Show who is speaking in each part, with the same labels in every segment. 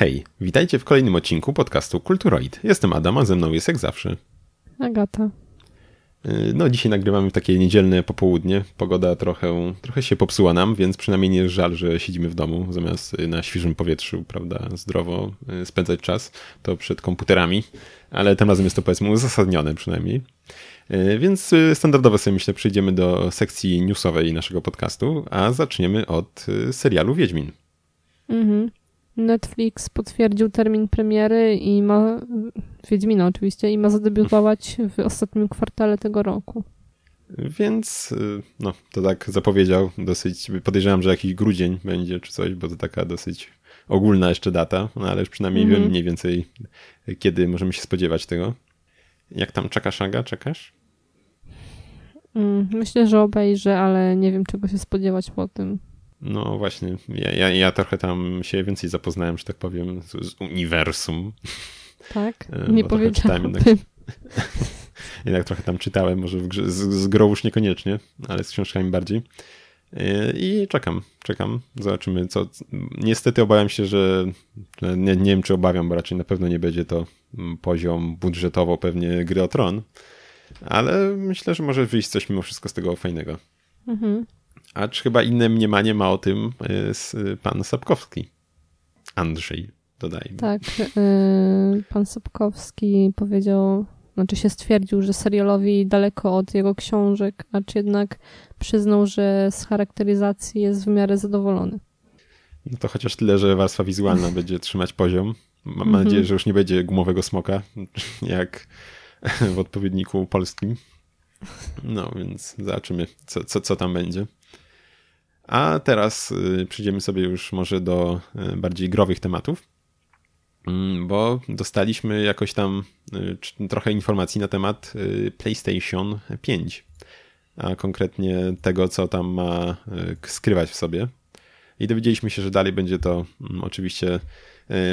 Speaker 1: Hej, witajcie w kolejnym odcinku podcastu Kulturoid. Jestem Adam, a ze mną jest jak zawsze.
Speaker 2: Agata.
Speaker 1: Y, no, dzisiaj nagrywamy takie niedzielne popołudnie. Pogoda trochę, trochę się popsuła nam, więc przynajmniej nie jest żal, że siedzimy w domu, zamiast na świeżym powietrzu, prawda, zdrowo y, spędzać czas, to przed komputerami, ale tym razem jest to powiedzmy uzasadnione przynajmniej. Y, więc standardowo sobie myślę przejdziemy do sekcji newsowej naszego podcastu, a zaczniemy od serialu Wiedźmin.
Speaker 2: Mhm. Netflix potwierdził termin premiery i ma, Wiedźmina oczywiście, i ma zadebiutować w ostatnim kwartale tego roku.
Speaker 1: Więc no, to tak zapowiedział dosyć, podejrzewam, że jakiś grudzień będzie czy coś, bo to taka dosyć ogólna jeszcze data, no ale już przynajmniej mm -hmm. wiem mniej więcej kiedy możemy się spodziewać tego. Jak tam czekasz, Aga? Czekasz?
Speaker 2: Mm, myślę, że obejrzę, ale nie wiem czego się spodziewać po tym.
Speaker 1: No właśnie, ja, ja, ja, trochę tam się więcej zapoznałem, że tak powiem, z, z uniwersum.
Speaker 2: Tak? E, nie powiedziałem. Jednak,
Speaker 1: jednak trochę tam czytałem, może grze, z, z grą już niekoniecznie, ale z książkami bardziej. E, I czekam, czekam, zobaczymy co. Niestety obawiam się, że nie, nie wiem czy obawiam, bo raczej na pewno nie będzie to mm, poziom budżetowo pewnie gry o tron, ale myślę, że może wyjść coś mimo wszystko z tego fajnego. Mhm. Acz chyba inne mniemanie ma o tym y, pan Sapkowski. Andrzej, dodajmy.
Speaker 2: Tak, y, pan Sapkowski powiedział, znaczy się stwierdził, że serialowi daleko od jego książek, acz jednak przyznał, że z charakteryzacji jest w miarę zadowolony.
Speaker 1: No to chociaż tyle, że warstwa wizualna będzie trzymać poziom. Mam mhm. nadzieję, że już nie będzie gumowego smoka, jak w odpowiedniku polskim. No więc zobaczymy, co, co, co tam będzie. A teraz y, przejdziemy sobie już może do y, bardziej growych tematów, mm, bo dostaliśmy jakoś tam y, trochę informacji na temat PlayStation 5, a konkretnie tego, co tam ma skrywać w sobie. I dowiedzieliśmy się, że dalej będzie to mm, oczywiście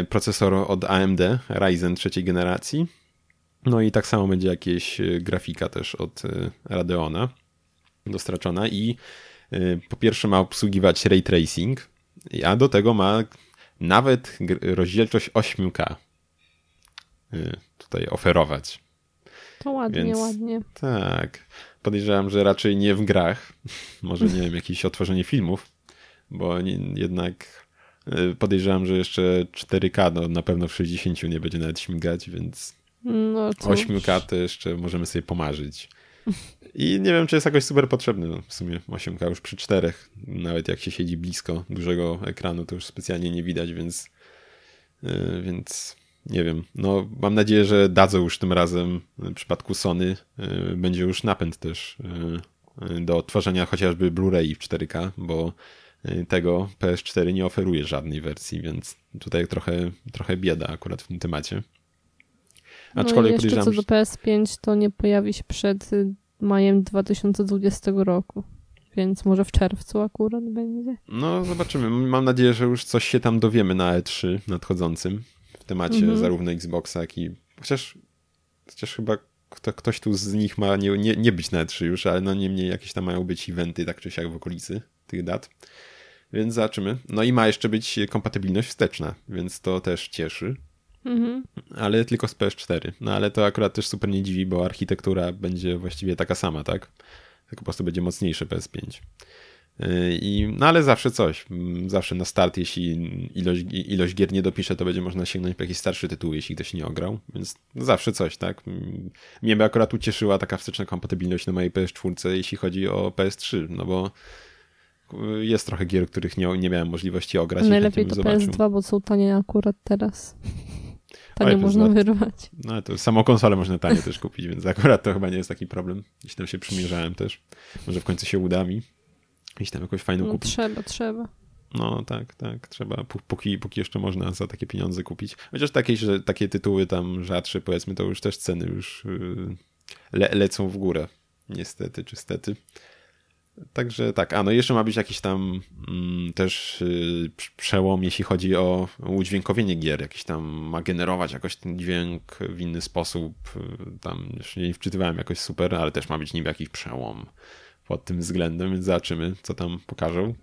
Speaker 1: procesor od AMD Ryzen trzeciej generacji. No i tak samo będzie jakieś grafika też od Radeona dostraczona i po pierwsze ma obsługiwać ray tracing, a do tego ma nawet rozdzielczość 8K y, tutaj oferować.
Speaker 2: To ładnie, Więc, ładnie.
Speaker 1: Tak. Podejrzewam, że raczej nie w grach. Może nie wiem, jakieś otworzenie filmów, bo jednak y, podejrzewam, że jeszcze 4K no, na pewno w 60 nie będzie nawet śmigać, więc no, 8K to jeszcze możemy sobie pomarzyć. I nie wiem, czy jest jakoś super potrzebny. No, w sumie 8K już przy czterech, nawet jak się siedzi blisko dużego ekranu, to już specjalnie nie widać, więc, yy, więc nie wiem. No, mam nadzieję, że dadzą już tym razem w przypadku Sony yy, będzie już napęd też yy, do odtwarzania chociażby Blu-ray w 4K, bo y, tego PS4 nie oferuje żadnej wersji, więc tutaj trochę, trochę bieda akurat w tym temacie.
Speaker 2: Aczkolwiek no jeszcze co do PS5 to nie pojawi się przed majem 2020 roku. Więc może w czerwcu akurat będzie.
Speaker 1: No, zobaczymy. Mam nadzieję, że już coś się tam dowiemy na E3 nadchodzącym w temacie mhm. zarówno Xboxa, jak i. Chociaż, chociaż chyba kto, ktoś tu z nich ma nie, nie, nie być na E3 już, ale no niemniej jakieś tam mają być eventy, tak czy siak w okolicy tych dat. Więc zobaczymy. No i ma jeszcze być kompatybilność wsteczna, więc to też cieszy. Mhm. Ale tylko z PS4. No ale to akurat też super nie dziwi, bo architektura będzie właściwie taka sama, tak? Tylko po prostu będzie mocniejsze PS5. Y, I, no ale zawsze coś. Mm, zawsze na start, jeśli ilość, ilość gier nie dopisze, to będzie można sięgnąć po jakiś starszy tytuł, jeśli ktoś nie ograł. Więc zawsze coś, tak? Mm, mnie by akurat ucieszyła taka wsteczna kompatybilność na mojej PS4, jeśli chodzi o PS3, no bo y, jest trochę gier, których nie, nie miałem możliwości ograć.
Speaker 2: Najlepiej to PS2, bo są tanie akurat teraz. Tanie Oj, można wyrwać.
Speaker 1: No to samą konsolę można tanie też kupić, więc akurat to chyba nie jest taki problem. Jeśli tam się przymierzałem też. Może w końcu się uda mi. Jeśli tam jakąś fajną no, kupić.
Speaker 2: Trzeba, trzeba.
Speaker 1: No tak, tak, trzeba, póki, póki jeszcze można za takie pieniądze kupić. Chociaż takie, że takie tytuły tam rzadsze, powiedzmy, to już też ceny już y, le, lecą w górę. Niestety, czy stety. Także tak, a no jeszcze ma być jakiś tam mm, też y, przełom, jeśli chodzi o udźwiękowienie gier. Jakiś tam ma generować jakoś ten dźwięk w inny sposób. Y, tam już nie wczytywałem jakoś super, ale też ma być niby jakiś przełom pod tym względem, więc zobaczymy, co tam pokażą.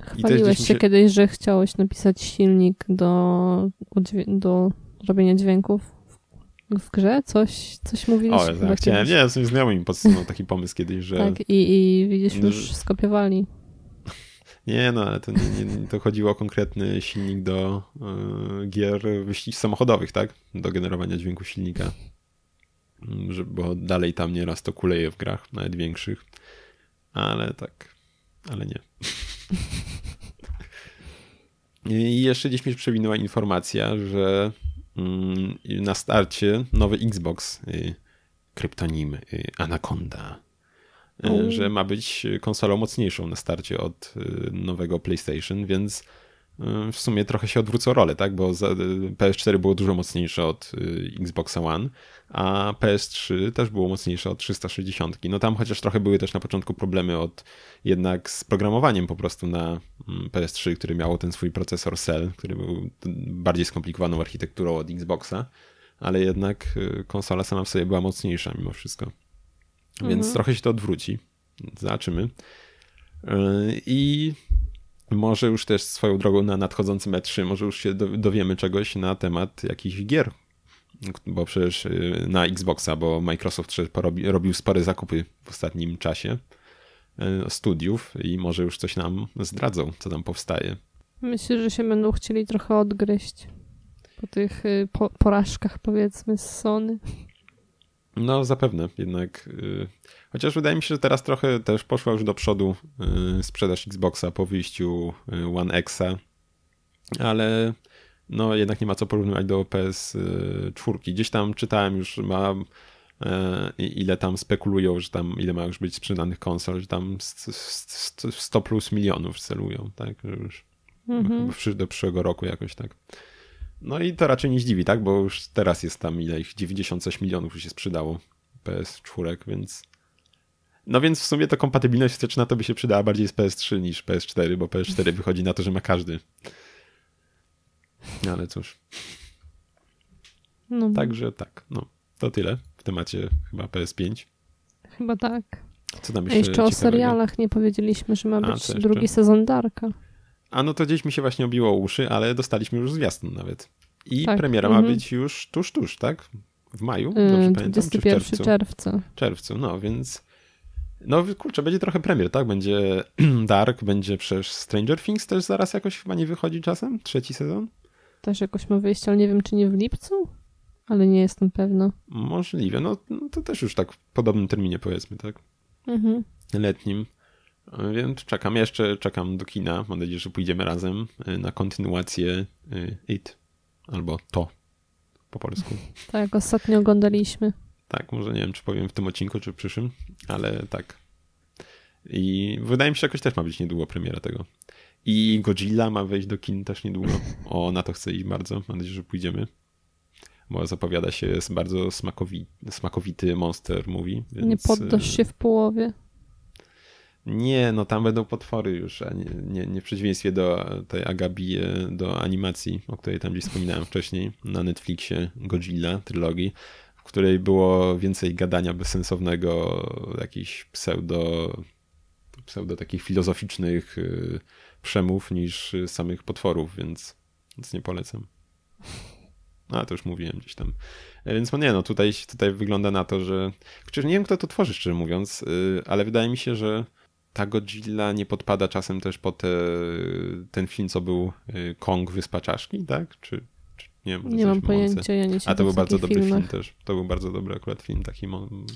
Speaker 2: Chwaliłeś się, się kiedyś, że chciałeś napisać silnik do, do robienia dźwięków w grze? Coś, coś mówiliście?
Speaker 1: O, tak, chciałem, nie, z znajomym mi podsunął taki pomysł kiedyś, że...
Speaker 2: Tak, i, i widzisz, już skopiowali.
Speaker 1: Nie, no, ale to, nie, nie, to chodziło o konkretny silnik do y, gier wyścigów samochodowych, tak? Do generowania dźwięku silnika. Że, bo dalej tam nieraz to kuleje w grach, nawet większych. Ale tak, ale nie. I jeszcze gdzieś mi przewinęła informacja, że na starcie nowy Xbox, y, kryptonim y, Anaconda, y, że ma być konsolą mocniejszą na starcie od nowego PlayStation, więc w sumie trochę się odwrócą rolę, tak? Bo PS4 było dużo mocniejsze od Xboxa One, a PS3 też było mocniejsze od 360. No tam chociaż trochę były też na początku problemy od jednak z programowaniem po prostu na mm, PS3, który miało ten swój procesor Cell, który był bardziej skomplikowaną architekturą od Xboxa, ale jednak y, konsola sama w sobie była mocniejsza mimo wszystko. Więc mhm. trochę się to odwróci. Zobaczymy. Y, I może już też swoją drogą na nadchodzącym E3, może już się dowiemy czegoś na temat jakichś gier, bo przecież y, na Xboxa, bo Microsoft robił spore zakupy w ostatnim czasie y, studiów i może już coś nam zdradzą, co tam powstaje.
Speaker 2: Myślę, że się będą chcieli trochę odgryźć po tych y, po porażkach, powiedzmy, z Sony.
Speaker 1: No, zapewne, jednak. Chociaż wydaje mi się, że teraz trochę też poszła już do przodu sprzedaż Xboxa po wyjściu One Xa, ale no jednak nie ma co porównywać do PS4. Gdzieś tam czytałem już, ma e, ile tam spekulują, że tam ile ma już być sprzedanych konsol, że tam 100 plus milionów celują, tak, już mhm. do przyszłego roku jakoś tak. No i to raczej nie zdziwi, tak, bo już teraz jest tam ile ich 96 milionów już się sprzedało PS4, więc no więc w sumie to kompatybilność wsteczna to by się przydała bardziej z PS3 niż PS4, bo PS4 wychodzi na to, że ma każdy. Ale cóż. No. Także tak, no. To tyle w temacie chyba PS5.
Speaker 2: Chyba tak. Co tam jeszcze, A jeszcze o serialach nie powiedzieliśmy, że ma być A, drugi sezon Darka.
Speaker 1: A no to gdzieś mi się właśnie obiło uszy, ale dostaliśmy już zwiastun nawet. I tak, premiera ma mhm. być już tuż, tuż, tak? W maju, dobrze yy, pamiętam?
Speaker 2: 21 czy w czerwcu? czerwca.
Speaker 1: czerwcu, no więc... No kurczę, będzie trochę premier, tak? Będzie Dark, będzie przecież Stranger Things też zaraz jakoś chyba nie wychodzi czasem? Trzeci sezon?
Speaker 2: też jakoś ma wyjść, ale nie wiem, czy nie w lipcu? Ale nie jestem pewna.
Speaker 1: Możliwe. No, no to też już tak w podobnym terminie powiedzmy, tak? Mhm. Letnim. Więc czekam. Jeszcze czekam do kina. Mam nadzieję, że pójdziemy razem y, na kontynuację y, It. Albo To po polsku.
Speaker 2: Tak, ostatnio oglądaliśmy.
Speaker 1: Tak, może nie wiem, czy powiem w tym odcinku, czy w przyszłym, ale tak. I wydaje mi się, że jakoś też ma być niedługo premiera tego. I Godzilla ma wejść do kin też niedługo. O, na to chcę iść bardzo. Mam nadzieję, że pójdziemy. Bo zapowiada się, jest bardzo smakowi, smakowity monster movie.
Speaker 2: Więc... Nie poddasz się w połowie.
Speaker 1: Nie, no tam będą potwory już, a nie, nie, nie w przeciwieństwie do tej Agabi, e, do animacji, o której tam gdzieś wspominałem wcześniej, na Netflixie Godzilla, trylogii, w której było więcej gadania bezsensownego, jakichś pseudo, pseudo takich filozoficznych e, przemów niż samych potworów, więc, więc nie polecam. A, to już mówiłem gdzieś tam. E, więc no nie, no tutaj, tutaj wygląda na to, że... Chociaż nie wiem, kto to tworzy, szczerze mówiąc, ale wydaje mi się, że ta Godzilla nie podpada czasem też po te, ten film, co był y, Kong Wyspa Czaszki, tak? Czy, nie,
Speaker 2: nie mam pojęcia, ja nie
Speaker 1: A to był bardzo dobry filmach. film też. To był bardzo dobry akurat film taki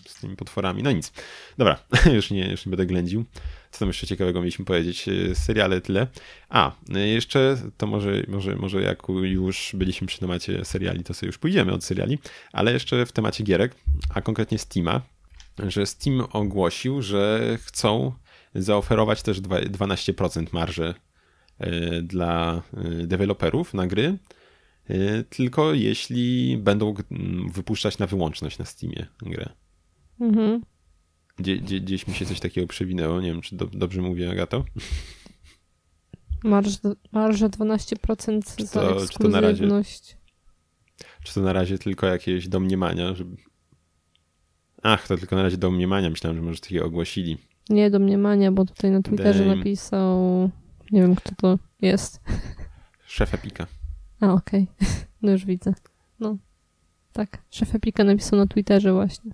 Speaker 1: z tymi potworami. No nic. Dobra, już nie, już nie będę ględził. Co tam jeszcze ciekawego mieliśmy powiedzieć? E, seriale tyle. A, e, jeszcze to może, może, może jak już byliśmy przy temacie seriali, to sobie już pójdziemy od seriali, ale jeszcze w temacie gierek, a konkretnie Steama, że Steam ogłosił, że chcą zaoferować też 12% marży e, dla deweloperów na gry, Y, tylko jeśli będą wypuszczać na wyłączność na Steamie grę. Mhm. Gdzie, gdzie, gdzieś mi się coś takiego przewinęło, nie wiem, czy do, dobrze mówię, Agato?
Speaker 2: Marż, marża 12% czy to, za ekskluzywność. Czy to, na razie,
Speaker 1: czy to na razie tylko jakieś domniemania, żeby... Ach, to tylko na razie domniemania. Myślałem, że może takiego ogłosili.
Speaker 2: Nie domniemania, bo tutaj na Twitterze Dame. napisał Nie wiem, kto to jest.
Speaker 1: Szef Epika.
Speaker 2: A, okej. Okay. No już widzę. No. Tak. Szef Epika napisał na Twitterze właśnie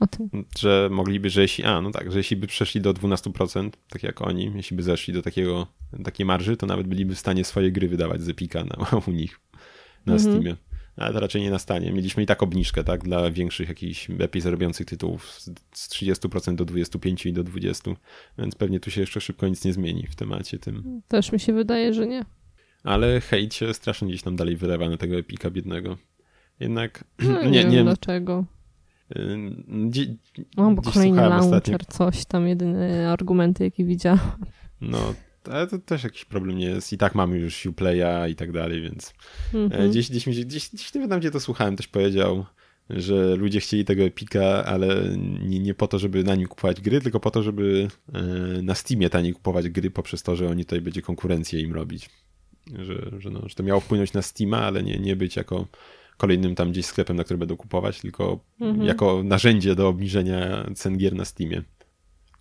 Speaker 2: o tym.
Speaker 1: Że mogliby, że jeśli, a no tak, że jeśli by przeszli do 12%, tak jak oni, jeśli by zeszli do takiego, takiej marży, to nawet byliby w stanie swoje gry wydawać z Epika na, u nich na mhm. Steamie. Ale to raczej nie nastanie. Mieliśmy i tak obniżkę, tak, dla większych jakichś lepiej zarabiających tytułów z 30% do 25% i do 20%, więc pewnie tu się jeszcze szybko nic nie zmieni w temacie tym.
Speaker 2: Też mi się wydaje, że nie.
Speaker 1: Ale hejt się strasznie gdzieś tam dalej wylewa na tego Epika biednego. Jednak
Speaker 2: no, nie, nie, nie wiem dlaczego. Gdzie, o, bo kolejny launcher, ostatnio. coś tam, jedyne argumenty, jakie widziałam.
Speaker 1: No, ale to też jakiś problem nie jest. I tak mamy już Uplaya i tak dalej, więc mm -hmm. gdzieś, gdzieś, gdzieś, gdzieś, nie wiem, gdzie to słuchałem, też powiedział, że ludzie chcieli tego Epika, ale nie, nie po to, żeby na nim kupować gry, tylko po to, żeby e, na Steamie taniej kupować gry poprzez to, że oni tutaj będzie konkurencję im robić. Że, że, no, że to miało wpłynąć na Steama, ale nie, nie być jako kolejnym tam gdzieś sklepem, na który będą kupować, tylko mhm. jako narzędzie do obniżenia cen gier na Steamie.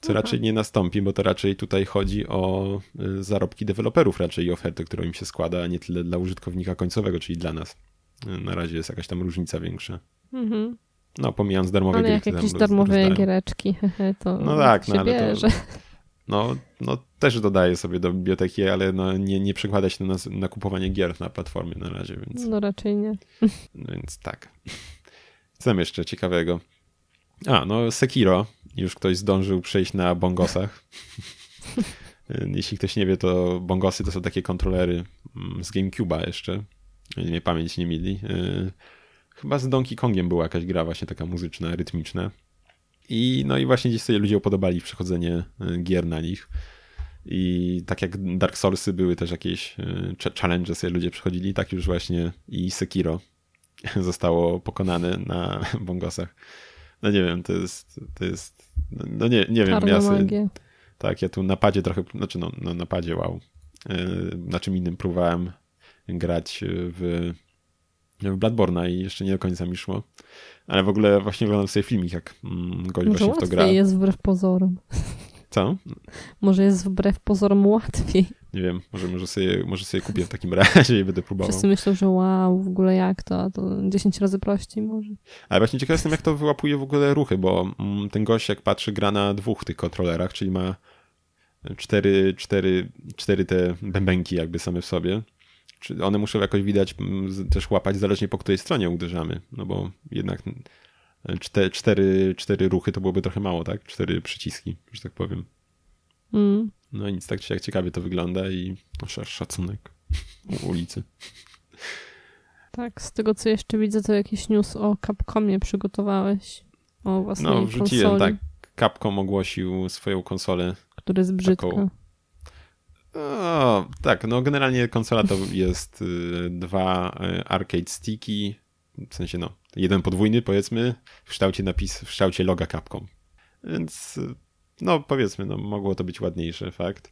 Speaker 1: Co mhm. raczej nie nastąpi, bo to raczej tutaj chodzi o y, zarobki deweloperów raczej i oferty, którą im się składa, a nie tyle dla użytkownika końcowego, czyli dla nas. Y, na razie jest jakaś tam różnica większa. Mhm. No, pomijając darmowe
Speaker 2: ale jak jakieś darmowe giereczki, to no tak, no, ale bierze. to
Speaker 1: no, no też dodaję sobie do biblioteki, ale no, nie, nie przekłada się na, na kupowanie gier na platformie na razie, więc...
Speaker 2: No raczej nie.
Speaker 1: Więc tak. Co tam jeszcze ciekawego? A, no Sekiro. Już ktoś zdążył przejść na bongosach. Jeśli ktoś nie wie, to bongosy to są takie kontrolery mm, z GameCube'a jeszcze. Nie pamięć nie mieli. Y, chyba z Donkey Kongiem była jakaś gra właśnie taka muzyczna, rytmiczna. I no i właśnie gdzieś sobie ludzie upodobali przechodzenie y, gier na nich. I tak jak Dark Soulsy były też jakieś y, challenge, sobie ludzie przechodzili, tak już właśnie i Sekiro zostało pokonane na bongosach. No nie wiem, to jest, to jest no nie, nie wiem, ja sobie, tak, ja tu napadzie trochę, znaczy no, no napadzie, wow, y, na czym innym próbowałem grać w, w Bloodborne'a i jeszcze nie do końca mi szło. Ale w ogóle właśnie oglądam sobie filmik, jak mm, gość Może właśnie w to gra.
Speaker 2: jest wbrew pozorom.
Speaker 1: Co?
Speaker 2: Może jest wbrew pozorom łatwiej.
Speaker 1: Nie wiem, może, może, sobie, może sobie kupię w takim razie i będę próbował.
Speaker 2: Wszyscy myślą, że wow, w ogóle jak to, to 10 razy prościej może.
Speaker 1: Ale właśnie ciekaw jestem, jak to wyłapuje w ogóle ruchy, bo mm, ten gość jak patrzy gra na dwóch tych kontrolerach, czyli ma cztery, cztery, cztery te bębenki jakby same w sobie. Czy one muszą jakoś widać, mm, też łapać zależnie po której stronie uderzamy, no bo jednak cztery, cztery, cztery ruchy to byłoby trochę mało, tak? Cztery przyciski, że tak powiem. Mm. No i nic, tak jak ciekawie to wygląda i no, szacunek ulicy.
Speaker 2: Tak, z tego co jeszcze widzę, to jakiś news o Capcomie przygotowałeś. O własnej No, wrzuciłem, konsoli. tak.
Speaker 1: Capcom ogłosił swoją konsolę.
Speaker 2: Która jest brzydka. Taką...
Speaker 1: O, tak, no generalnie konsola to jest y, dwa y, arcade sticky, w sensie no, jeden podwójny powiedzmy, w kształcie napis, w kształcie loga Capcom. Więc y, no powiedzmy, no mogło to być ładniejsze, fakt.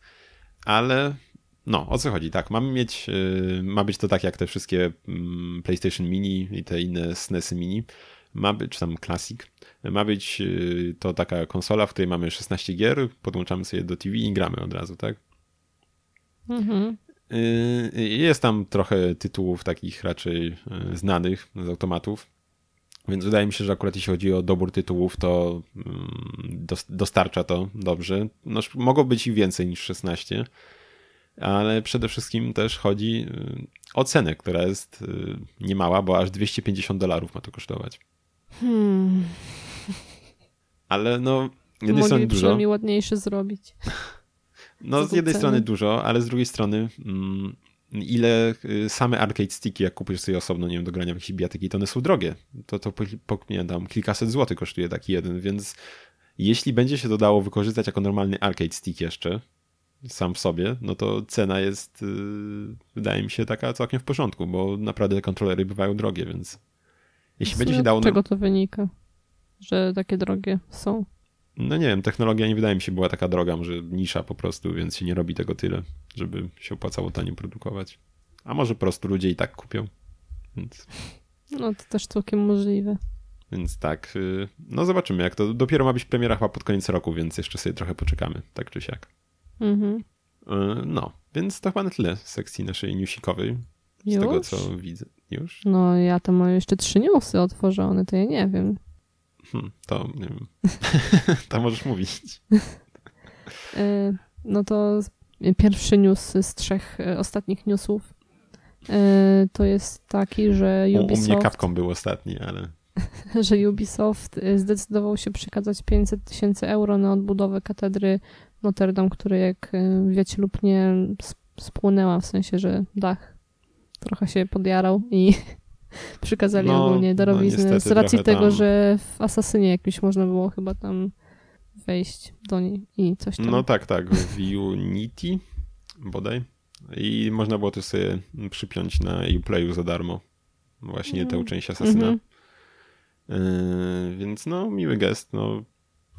Speaker 1: Ale no, o co chodzi? Tak, mamy mieć, ma być to tak jak te wszystkie mm, PlayStation Mini i te inne SNESy Mini. Ma być, czy tam Classic. Ma być to taka konsola, w której mamy 16 gier, podłączamy sobie do TV i gramy od razu, tak? Mhm. Y, jest tam trochę tytułów takich raczej y, znanych z automatów. Więc wydaje mi się, że akurat jeśli chodzi o dobór tytułów, to mm, dostarcza to dobrze. No, mogło być i więcej niż 16, ale przede wszystkim też chodzi y, o cenę, która jest niemała, bo aż 250 dolarów ma to kosztować. Hmm. Ale no,
Speaker 2: z jednej strony dużo. przynajmniej ładniejszy zrobić.
Speaker 1: No, z jednej ceny? strony dużo, ale z drugiej strony, mm, ile y, same arcade sticky, jak kupujesz sobie osobno, nie wiem, do grania w jakieś bijatyki, to one są drogie. To, to pamiętam, kilkaset złotych kosztuje taki jeden, więc jeśli będzie się to dało wykorzystać jako normalny arcade stick jeszcze, sam w sobie, no to cena jest, yy, wydaje mi się, taka całkiem w porządku, bo naprawdę te kontrolery bywają drogie, więc jeśli będzie się dało...
Speaker 2: Z czego to wynika, że takie drogie są?
Speaker 1: No nie wiem, technologia nie wydaje mi się była taka droga, że nisza po prostu, więc się nie robi tego tyle, żeby się opłacało tanio produkować. A może po prostu ludzie i tak kupią. Więc...
Speaker 2: No to też całkiem możliwe.
Speaker 1: Więc tak, y, no zobaczymy jak to. Dopiero ma być premiera chyba pod koniec roku, więc jeszcze sobie trochę poczekamy, tak czy siak. Mhm. No, więc to chyba na tyle z sekcji naszej newsikowej. Z
Speaker 2: Już?
Speaker 1: tego, co widzę. Już?
Speaker 2: No, ja tam mam jeszcze trzy newsy otworzone, to ja nie wiem.
Speaker 1: Hmm, to nie wiem. to możesz mówić.
Speaker 2: E, No to pierwszy news z trzech e, ostatnich newsów e, to jest taki, że
Speaker 1: U, u mnie
Speaker 2: Ubisoft,
Speaker 1: kapką był ostatni, ale
Speaker 2: że Ubisoft zdecydował się przekazać 500 tysięcy euro na odbudowę katedry Notre Dame, której jak wiecie lub nie s- spłonęła, w sensie, że dach trochę się podjarał i przykazali
Speaker 1: No,
Speaker 2: ogólnie
Speaker 1: no
Speaker 2: darowizny
Speaker 1: niestety
Speaker 2: z racji tego,
Speaker 1: tam-
Speaker 2: że w Asasynie jakimś można było chyba tam wejść do niej i coś tam.
Speaker 1: no tak, tak, w Unity bodaj. I można było też sobie przypiąć na Uplayu za darmo właśnie tę
Speaker 2: Mm.
Speaker 1: część Asasyna.
Speaker 2: Mhm.
Speaker 1: Yy, więc no, miły gest. No,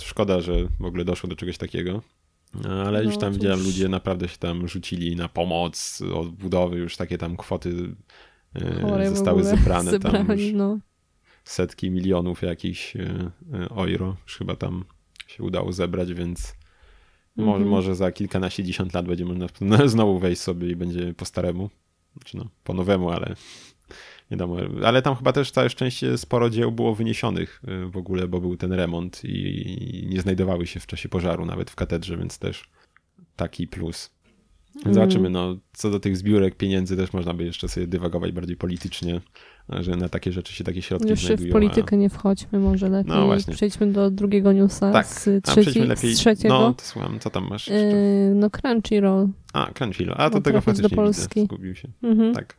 Speaker 1: szkoda, że w ogóle doszło do czegoś takiego. Ale
Speaker 2: No
Speaker 1: już tam
Speaker 2: cóż.
Speaker 1: widziałem, ludzie naprawdę się tam rzucili na pomoc, odbudowy, już takie tam kwoty
Speaker 2: Chore w
Speaker 1: zostały
Speaker 2: ogóle.
Speaker 1: zebrane. Tam
Speaker 2: no.
Speaker 1: setki milionów jakichś yy, yy, euro już chyba tam się udało zebrać, więc może,
Speaker 2: Mhm.
Speaker 1: może za kilkanaście, dziesiąt lat będzie można no, znowu wejść sobie i będzie po staremu. Znaczy no, po nowemu, ale nie wiadomo. Ale tam chyba też całe szczęście sporo dzieł było wyniesionych w ogóle, bo był ten remont i nie znajdowały się w czasie pożaru nawet w katedrze, więc też taki plus.
Speaker 2: Mhm.
Speaker 1: Zobaczymy, no, co do tych zbiórek pieniędzy też można by jeszcze sobie dywagować bardziej politycznie, że na takie rzeczy się takie środki
Speaker 2: Już
Speaker 1: znajdują.
Speaker 2: w politykę nie wchodźmy, może lepiej.
Speaker 1: No właśnie.
Speaker 2: Przejdźmy do drugiego newsa
Speaker 1: Tak,
Speaker 2: z,
Speaker 1: A, a
Speaker 2: trzeci,
Speaker 1: przejdźmy lepiej.
Speaker 2: z trzeciego.
Speaker 1: No, to słucham, co tam masz? jeszcze?
Speaker 2: Yy, no Crunchyroll.
Speaker 1: A, Crunchyroll. A, to
Speaker 2: no,
Speaker 1: tego
Speaker 2: trafić do
Speaker 1: faktycznie
Speaker 2: Polski.
Speaker 1: widzę. Zgubił się.
Speaker 2: Mhm.
Speaker 1: Tak.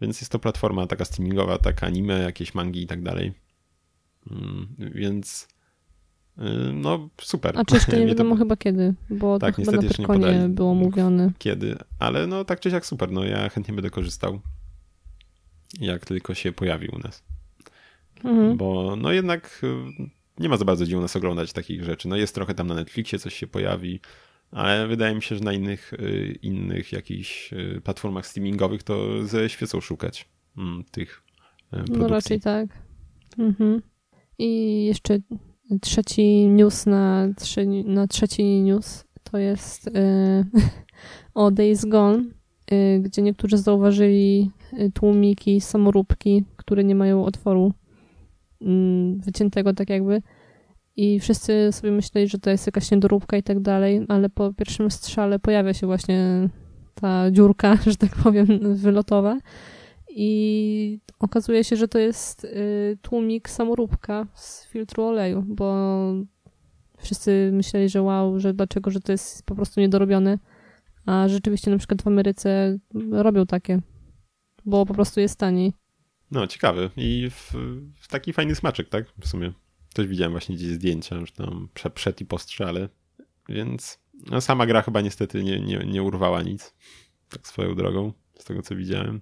Speaker 1: Więc jest to platforma taka streamingowa, taka anime, jakieś mangi i tak dalej. Mm, Więc no super.
Speaker 2: A czy jeszcze nie
Speaker 1: Mnie to-
Speaker 2: wiadomo chyba kiedy, bo
Speaker 1: Tak,
Speaker 2: to chyba na
Speaker 1: niestety jeszcze nie
Speaker 2: Pyrkonie
Speaker 1: podali.
Speaker 2: było mówione.
Speaker 1: Kiedy, ale no tak czy siak super, no ja chętnie będę korzystał jak tylko się pojawi u nas.
Speaker 2: Mhm.
Speaker 1: Bo no jednak y, nie ma za bardzo gdzie u nas oglądać takich rzeczy. No jest trochę tam na Netflixie coś się pojawi, ale wydaje mi się, że na innych, y, innych jakichś y, platformach streamingowych to ze świecą szukać mm, tych y, produkcji.
Speaker 2: No raczej tak. Mhm. I jeszcze trzeci news na, trzy, na trzeci news to jest yy, o Days Gone, yy, gdzie niektórzy zauważyli y, tłumiki, samoróbki, które nie mają otworu mm, wyciętego tak jakby. I wszyscy sobie myśleli, że to jest jakaś niedoróbka i tak dalej, ale po pierwszym strzale pojawia się właśnie ta dziurka, że tak powiem, wylotowa. I okazuje się, że to jest y, tłumik samoróbka z filtru oleju, bo wszyscy myśleli, że wow, że dlaczego, że to jest po prostu niedorobione, a rzeczywiście na przykład w Ameryce robią takie, bo po prostu jest taniej.
Speaker 1: No, ciekawy. I w, w taki fajny smaczek, tak? W sumie. Też widziałem właśnie gdzieś zdjęcia, że tam prze, przed i po. Więc no, sama gra chyba niestety nie, nie, nie urwała nic. Tak swoją drogą, z tego co widziałem.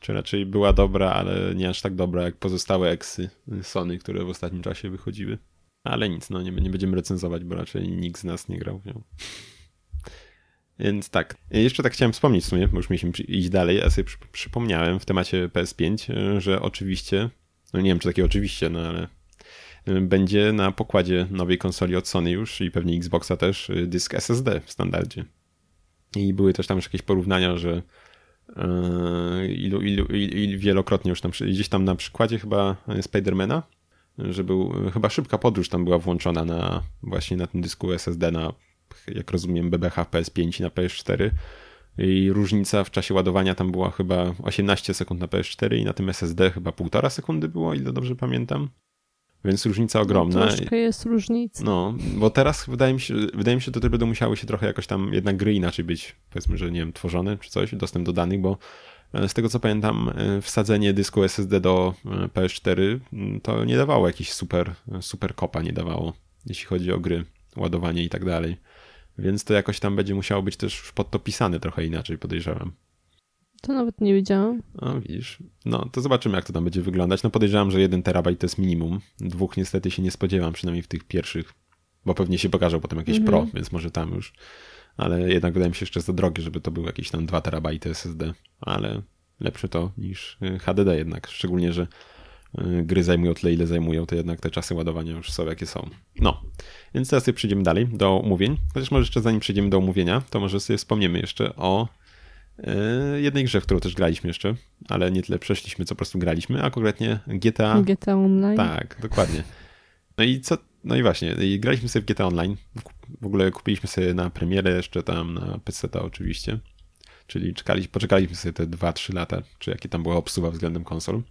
Speaker 1: Czy raczej była dobra, ale nie aż tak dobra jak pozostałe eksy Sony, które w ostatnim czasie wychodziły. Ale nic, no nie, nie będziemy recenzować, bo raczej nikt z nas nie grał w nią. Więc tak. Jeszcze tak chciałem wspomnieć w sumie, bo już mieliśmy iść dalej, a sobie przy, przypomniałem w temacie PS5, y, że oczywiście, no nie wiem czy takie oczywiście, no ale y, będzie na pokładzie nowej konsoli od Sony już i pewnie Xboxa też y, dysk SSD w standardzie. I były też tam już jakieś porównania, że ilu, ilu, ilu, ilu wielokrotnie już tam, gdzieś tam na przykładzie chyba Spidermana, że był, chyba szybka podróż tam była włączona na właśnie na tym dysku SSD na, jak rozumiem, BBH PS5 i na PS4 i różnica w czasie ładowania tam była chyba 18 sekund na PS4 i na tym SSD chyba 1,5 sekundy było, ile dobrze pamiętam. Więc różnica ogromna.
Speaker 2: Troszkę jest różnica.
Speaker 1: No, bo teraz wydaje mi się, wydaje mi się, że to będą musiały się trochę jakoś tam jednak gry inaczej być, powiedzmy, że nie wiem, tworzone czy coś, dostęp do danych, bo e, z tego co pamiętam, e, wsadzenie dysku SSD do e, PS4 m, to nie dawało jakiś super, super kopa, nie dawało, jeśli chodzi o gry, ładowanie i tak dalej. Więc to jakoś tam będzie musiało być też już pod to pisane trochę inaczej, podejrzewam.
Speaker 2: To nawet nie wiedziałam.
Speaker 1: No widzisz, no to zobaczymy jak to tam będzie wyglądać. No podejrzewam, że 1 terabajt to jest minimum. Dwóch niestety się nie spodziewam, przynajmniej w tych pierwszych, bo pewnie się pokażą potem jakieś
Speaker 2: Mhm.
Speaker 1: pro, więc może tam już. Ale jednak wydaje mi się jeszcze za drogie, żeby to był jakieś tam 2 terabajty SSD, ale lepsze to niż y, HDD jednak, szczególnie, że y, gry zajmują tyle, ile zajmują, to jednak te czasy ładowania już są jakie są. No, więc teraz sobie przejdziemy dalej do omówień. Chociaż może jeszcze zanim przejdziemy do omówienia, to może sobie wspomniemy jeszcze o jednej grze, w którą też graliśmy jeszcze, ale nie tyle przeszliśmy, co po prostu graliśmy, a konkretnie GTA.
Speaker 2: GTA Online.
Speaker 1: Tak, dokładnie. No i co? No i właśnie, i graliśmy sobie w GTA Online. W ogóle kupiliśmy sobie na premierę jeszcze tam na PC oczywiście. Czyli czekali, poczekaliśmy sobie te 2-3 lata, czy jakie tam była obsuwa względem konsol.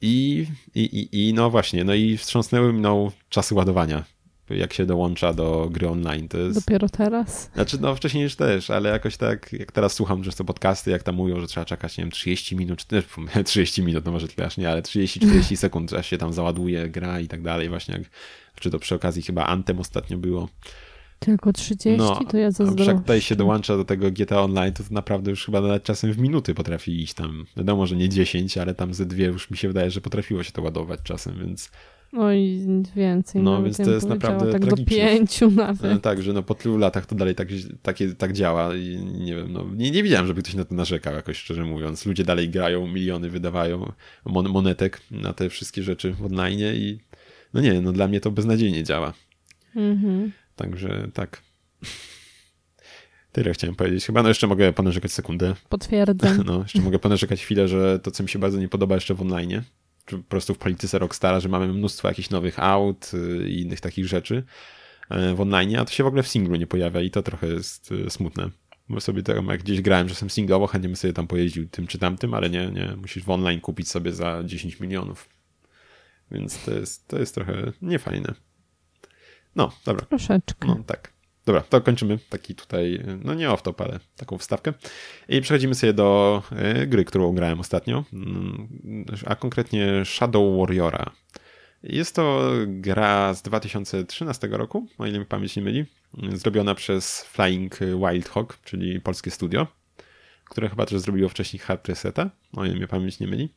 Speaker 1: I, i, i, I no właśnie, no i wstrząsnęły mną czasy ładowania, jak się dołącza do gry online. To jest...
Speaker 2: Dopiero teraz?
Speaker 1: Znaczy, no wcześniej już też, ale jakoś tak, jak teraz słucham często podcasty, jak tam mówią, że trzeba czekać, nie wiem, 30 minut, 30 minut, no może tyle aż nie, ale 30-40 sekund, aż się tam załaduje gra i tak dalej, właśnie jak, czy to przy okazji chyba Antem ostatnio było.
Speaker 2: Tylko 30 no, to ja zazdroszczę.
Speaker 1: Jak tutaj się dołącza do tego GTA Online, to naprawdę już chyba nawet czasem w minuty potrafi iść tam. Wiadomo, że nie 10, ale tam ze dwie już mi się wydaje, że potrafiło się to ładować czasem, więc...
Speaker 2: Oj, więcej.
Speaker 1: No, więc to jest naprawdę
Speaker 2: tak
Speaker 1: tragiczne.
Speaker 2: do pięciu nawet.
Speaker 1: No, tak, że no po tylu latach to dalej tak, takie, tak działa i nie wiem, no nie, nie widziałem, żeby ktoś na to narzekał jakoś szczerze mówiąc. Ludzie dalej grają, miliony wydawają mon monetek na te wszystkie rzeczy w online i no nie, no dla mnie to beznadziejnie działa. Mhm. Także tak. Tyle chciałem powiedzieć. Chyba no jeszcze mogę ponarzekać sekundę.
Speaker 2: Potwierdzam.
Speaker 1: No, jeszcze mogę ponarzekać chwilę, że to, co mi się bardzo nie podoba jeszcze w online, po prostu w polityce Rockstara, że mamy mnóstwo jakichś nowych aut y, i innych takich rzeczy e, w online, a to się w ogóle w singlu nie pojawia i to trochę jest y, smutne. Bo sobie tam, jak gdzieś grałem, że jestem singlowo, chętnie bym sobie tam pojeździł tym czy tamtym, ale nie, nie, musisz w online kupić sobie za 10 milionów. Więc to jest, to jest trochę niefajne. No, dobra.
Speaker 2: Troszeczkę.
Speaker 1: No, tak. Dobra, to kończymy taki tutaj, no nie off-top, ale taką wstawkę. I przechodzimy sobie do y, gry, którą grałem ostatnio, mm, a konkretnie Shadow Warriora. Jest to gra z 2013 roku, o ile mi pamięć nie myli, zrobiona przez Flying Wild Hog, czyli polskie studio, które chyba też zrobiło wcześniej Hard Reseta, o ile mi pamięć nie myli.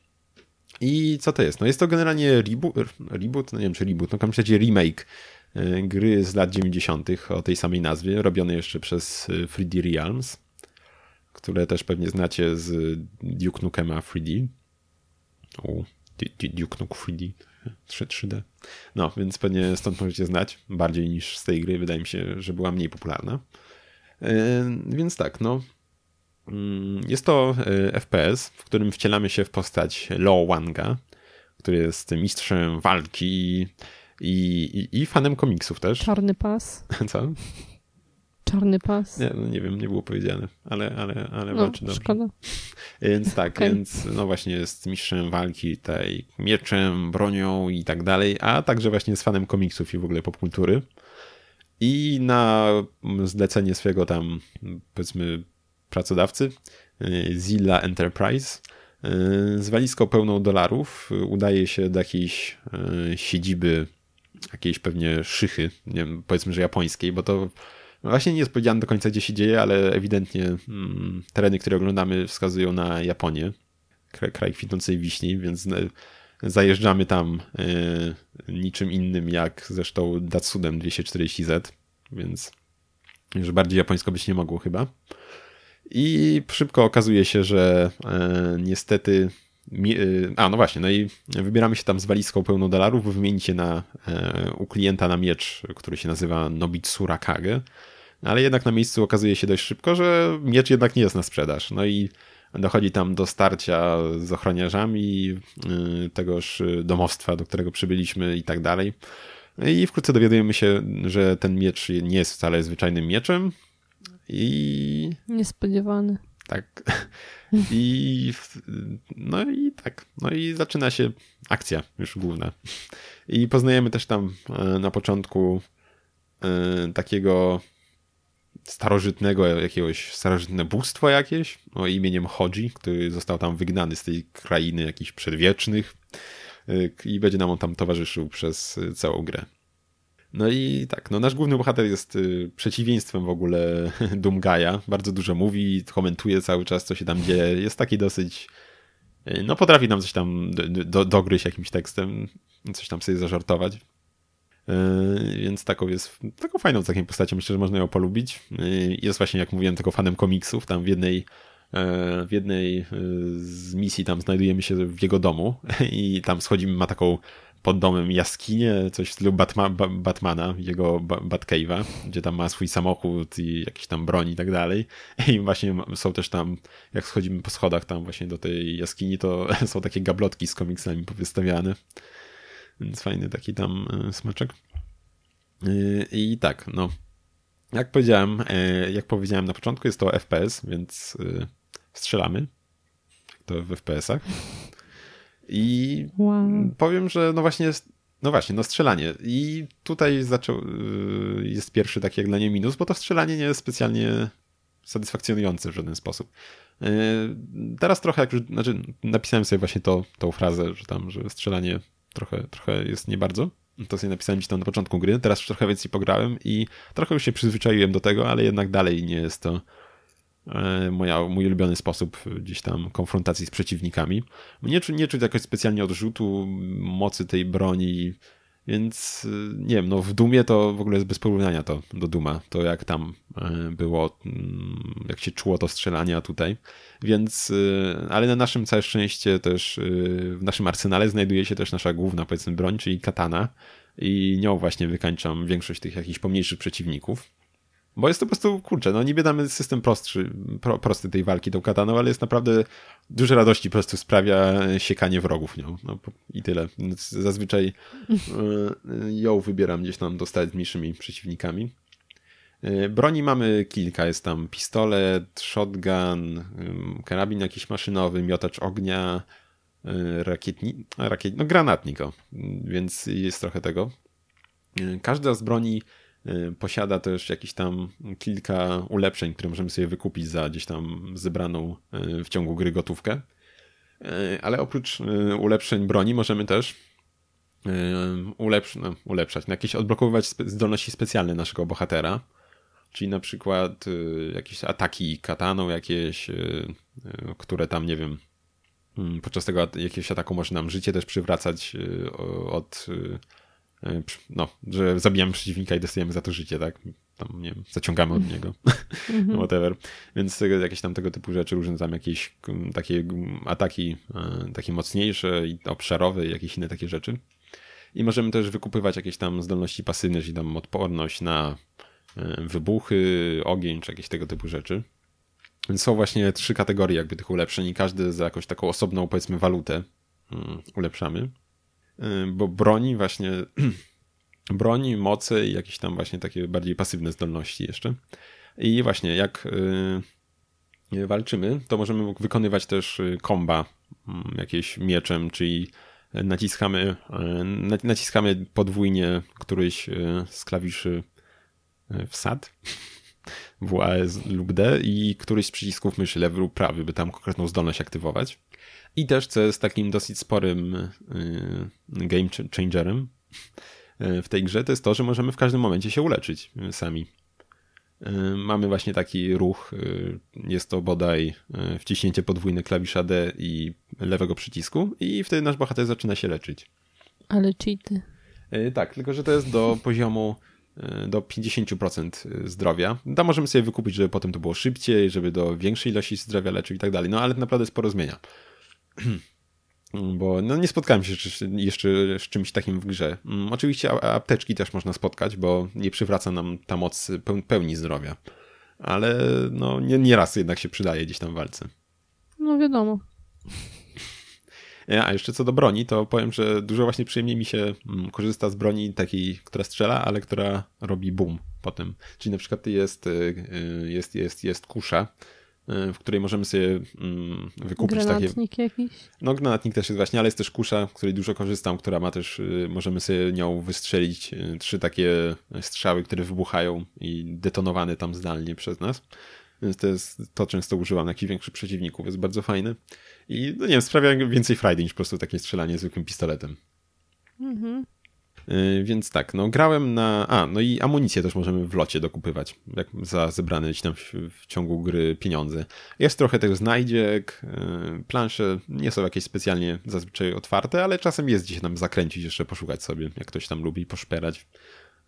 Speaker 1: I co to jest? No jest to generalnie reboot, reboot no nie wiem czy reboot, no w remake E, gry z lat 90. o tej samej nazwie, robione jeszcze przez 3D e, Realms, które też pewnie znacie z Duke Nukema 3D. O, Duke Nuke 3D. 3D. No, więc pewnie stąd możecie znać, bardziej niż z tej gry, wydaje mi się, że była mniej popularna. E, więc tak, no. Mm, jest to FPS, w którym wcielamy się w postać Lo Wanga, który jest mistrzem walki, i, i, i fanem komiksów też.
Speaker 2: Czarny pas.
Speaker 1: Co?
Speaker 2: Czarny pas.
Speaker 1: Nie, no nie wiem, nie było powiedziane, ale, ale, ale no, walczy dobrze.
Speaker 2: Szkoda.
Speaker 1: Więc tak, okay. więc no właśnie jest mistrzem walki tej mieczem, bronią i tak dalej, a także właśnie jest fanem komiksów i w ogóle popkultury. I na zlecenie swojego tam, powiedzmy, pracodawcy, y, Zilla Enterprise, y, z walizką pełną dolarów udaje się do jakiejś y, siedziby jakiejś pewnie szychy, nie wiem, powiedzmy, że japońskiej, bo to właśnie nie jest powiedziane do końca, gdzie się dzieje, ale ewidentnie mm, tereny, które oglądamy, wskazują na Japonię, kraj, kraj kwitnącej wiśni, więc e, zajeżdżamy tam y, niczym innym jak zresztą Datsudem 240Z, więc już bardziej japońsko być nie mogło chyba. I szybko okazuje się, że y, niestety a, no właśnie, no i wybieramy się tam z walizką pełną dolarów, wymienicie na, e, u klienta na miecz, który się nazywa Nobitsura Kage, ale jednak na miejscu okazuje się dość szybko, że miecz jednak nie jest na sprzedaż. No i dochodzi tam do starcia z ochroniarzami y, tegoż domostwa, do którego przybyliśmy i tak dalej. I wkrótce dowiadujemy się, że ten miecz nie jest wcale zwyczajnym mieczem i...
Speaker 2: Niespodziewany.
Speaker 1: Tak. I no i tak. No i zaczyna się akcja już główna. I poznajemy też tam e, na początku e, takiego starożytnego jakiegoś starożytne bóstwo jakieś o imieniem Hodzi, który został tam wygnany z tej krainy jakichś przedwiecznych e, i będzie nam on tam towarzyszył przez całą grę. No i tak, no nasz główny bohater jest y, przeciwieństwem w ogóle Dumgaja. Bardzo dużo mówi, komentuje cały czas, co się tam dzieje. Jest taki dosyć. Y, no, potrafi nam coś tam do, do, dogryźć jakimś tekstem, coś tam sobie zażartować. Yy, więc taką jest taką fajną taką postacią, myślę, że można ją polubić. Jest właśnie, jak mówiłem, tylko fanem komiksów. Tam w jednej w jednej z misji tam znajdujemy się w jego domu i tam schodzimy, ma taką pod domem jaskinię, coś w stylu Batma, Batmana, jego Batcave'a, gdzie tam ma swój samochód i jakieś tam broń i tak dalej. I właśnie są też tam, jak schodzimy po schodach tam właśnie do tej jaskini, to są takie gablotki z komiksami powystawiane. Więc fajny taki tam e, smaczek. E, I tak, no. Jak powiedziałem, e, jak powiedziałem na początku, jest to FPS, więc strzelamy. To w FPS-ach. I wow. powiem, że no właśnie no właśnie, no strzelanie. I tutaj zaczął, y, jest pierwszy taki jak dla nie minus, bo to strzelanie nie jest specjalnie satysfakcjonujące w żaden sposób. Y, teraz trochę, jak już, znaczy napisałem sobie właśnie to, tą frazę, że tam, że strzelanie trochę, trochę jest nie bardzo. To sobie napisałem ci tam na początku gry, teraz już trochę więcej pograłem i trochę już się przyzwyczaiłem do tego, ale jednak dalej nie jest to moja, mój ulubiony sposób gdzieś tam konfrontacji z przeciwnikami. Nie, nie czuć jakoś specjalnie odrzutu mocy tej broni, więc e, nie wiem, no w Dumie to w ogóle jest bez porównania to do Duma, to jak tam e, było, mm, jak się czuło to strzelanie, tutaj. Więc, ale na naszym całe szczęście też w naszym arsenale znajduje się też nasza główna powiedzmy broń, czyli katana i nią właśnie wykańczam większość tych jakichś pomniejszych przeciwników. Bo jest to po prostu, kurczę, no niby damy system prostszy, pro, prosty tej walki tą kataną, ale jest naprawdę duże radości po prostu sprawia siekanie wrogów nią. No, I tyle. Zazwyczaj e, ją wybieram gdzieś tam z mniejszymi przeciwnikami. E, broni mamy kilka, jest tam pistolet, shotgun, karabin jakiś maszynowy, miotacz ognia, e, rakietni, rakiet, no granatnik, o. więc jest trochę tego. Każda z broni posiada też jakieś tam kilka ulepszeń, które możemy sobie wykupić za gdzieś tam zebraną y, w ciągu gry gotówkę. Y, ale oprócz ulepszeń broni możemy też ulepsz, no, ulepszać, no, jakieś odblokowywać zdolności specjalne naszego bohatera. Czyli na przykład jakieś ataki kataną, jakieś, które tam, nie wiem, mm, podczas tego jakiegoś ataku może nam życie też przywracać od no, że zabijamy przeciwnika i dostajemy za to życie, tak? Tam, nie wiem, zaciągamy od niego, mhm. whatever. Więc jakieś tam tego typu rzeczy, różne tam jakieś takie ataki, e, takie mocniejsze i obszarowe i jakieś inne takie rzeczy. I możemy też wykupywać jakieś tam zdolności pasywne, czyli tam odporność na e, wybuchy, ogień, czy jakieś tego typu rzeczy. Więc są właśnie trzy kategorie jakby tych ulepszeń i każdy za jakąś taką osobną, powiedzmy, walutę mm, ulepszamy. Y, bo broni właśnie, broni, mocy i jakieś tam właśnie takie bardziej pasywne zdolności jeszcze. I właśnie jak y, walczymy, to możemy wykonywać też y, komba mm, jakieś mieczem, czyli naciskamy, naciskamy podwójnie któryś z klawiszy wsad W, A lub D i któryś z przycisków myszy lewy lub prawy, by tam konkretną zdolność aktywować. I też, co jest takim dosyć sporym y, game changerem y, w tej grze, to jest to, że możemy w każdym momencie się uleczyć sami. Y, mamy właśnie taki ruch, jest to bodaj wciśnięcie podwójne klawisza D i lewego przycisku i wtedy nasz bohater zaczyna się leczyć.
Speaker 2: Ale cheaty.
Speaker 1: Tak, tylko że to jest do poziomu do 50% zdrowia. Tam możemy sobie wykupić, żeby potem to było szybciej, żeby do większej ilości zdrowia leczyć i tak dalej. No ale naprawdę sporo zmienia. Bo no, nie spotkałem się jeszcze z czymś takim w grze. Mm, oczywiście apteczki też można spotkać, bo nie przywraca nam ta moc pełni zdrowia. Ale no, nie, raz jednak się przydaje gdzieś tam w walce.
Speaker 2: No wiadomo.
Speaker 1: A jeszcze co do broni, to powiem, że dużo właśnie przyjemniej mi się mm, korzysta z broni takiej, która strzela, ale która robi boom potem. Czyli na przykład jest, y, y, jest, jest, jest kusza, w której możemy sobie mm, wykupić
Speaker 2: Granatnik
Speaker 1: takie...
Speaker 2: jakiś?
Speaker 1: No granatnik też jest właśnie, ale jest też kusza, której dużo korzystam, która ma też, y, możemy sobie nią wystrzelić y, trzy takie strzały, które wybuchają i detonowane tam zdalnie przez nas. Więc to jest, to często używam jakichś większych przeciwników, jest bardzo fajny. I no nie wiem, sprawia więcej frajdy niż po prostu takie strzelanie zwykłym pistoletem. Mhm. Y, więc tak, no grałem na. A, no i amunicję też możemy w locie dokupywać, jak za zebrane tam w, w ciągu gry pieniądze. Jest trochę tych znajdziek, y, plansze nie są jakieś specjalnie zazwyczaj otwarte, ale czasem jest gdzieś tam zakręcić, jeszcze poszukać sobie, jak ktoś tam lubi poszperać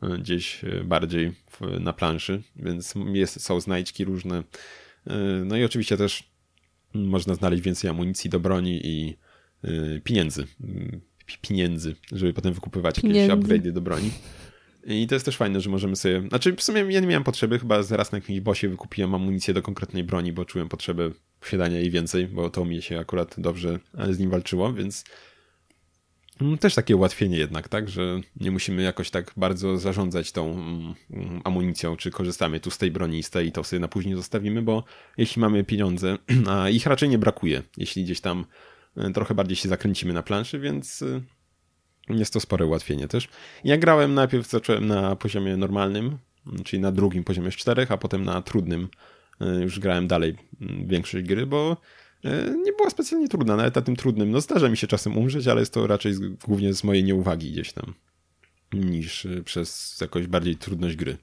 Speaker 1: y, gdzieś bardziej na planszy, więc jest, są znajdźki różne. No i oczywiście też można znaleźć więcej amunicji do broni i pieniędzy. Pieniędzy, żeby potem wykupywać pieniędzy. jakieś upgrade'y do broni. I to jest też fajne, że możemy sobie. Znaczy, w sumie ja nie miałem potrzeby, chyba zaraz na jakimś bosie wykupiłem amunicję do konkretnej broni, bo czułem potrzebę posiadania jej więcej, bo to mi się akurat dobrze z nim walczyło, więc mm, też takie ułatwienie jednak, tak, że nie musimy jakoś tak bardzo zarządzać tą mm, amunicją, czy korzystamy tu z tej broni, z tej, to sobie na później zostawimy, bo jeśli mamy pieniądze, a ich raczej nie brakuje, jeśli gdzieś tam e, trochę bardziej się zakręcimy na planszy, więc e, jest to spore ułatwienie też. Ja grałem najpierw, zacząłem na poziomie normalnym, czyli na drugim poziomie z czterech, a potem na trudnym e, już grałem dalej większość gry, bo e, nie była specjalnie trudna, nawet na tym trudnym. No zdarza mi się czasem umrzeć, ale jest to raczej głównie z mojej nieuwagi gdzieś tam, niż e, przez jakąś bardziej trudność gry.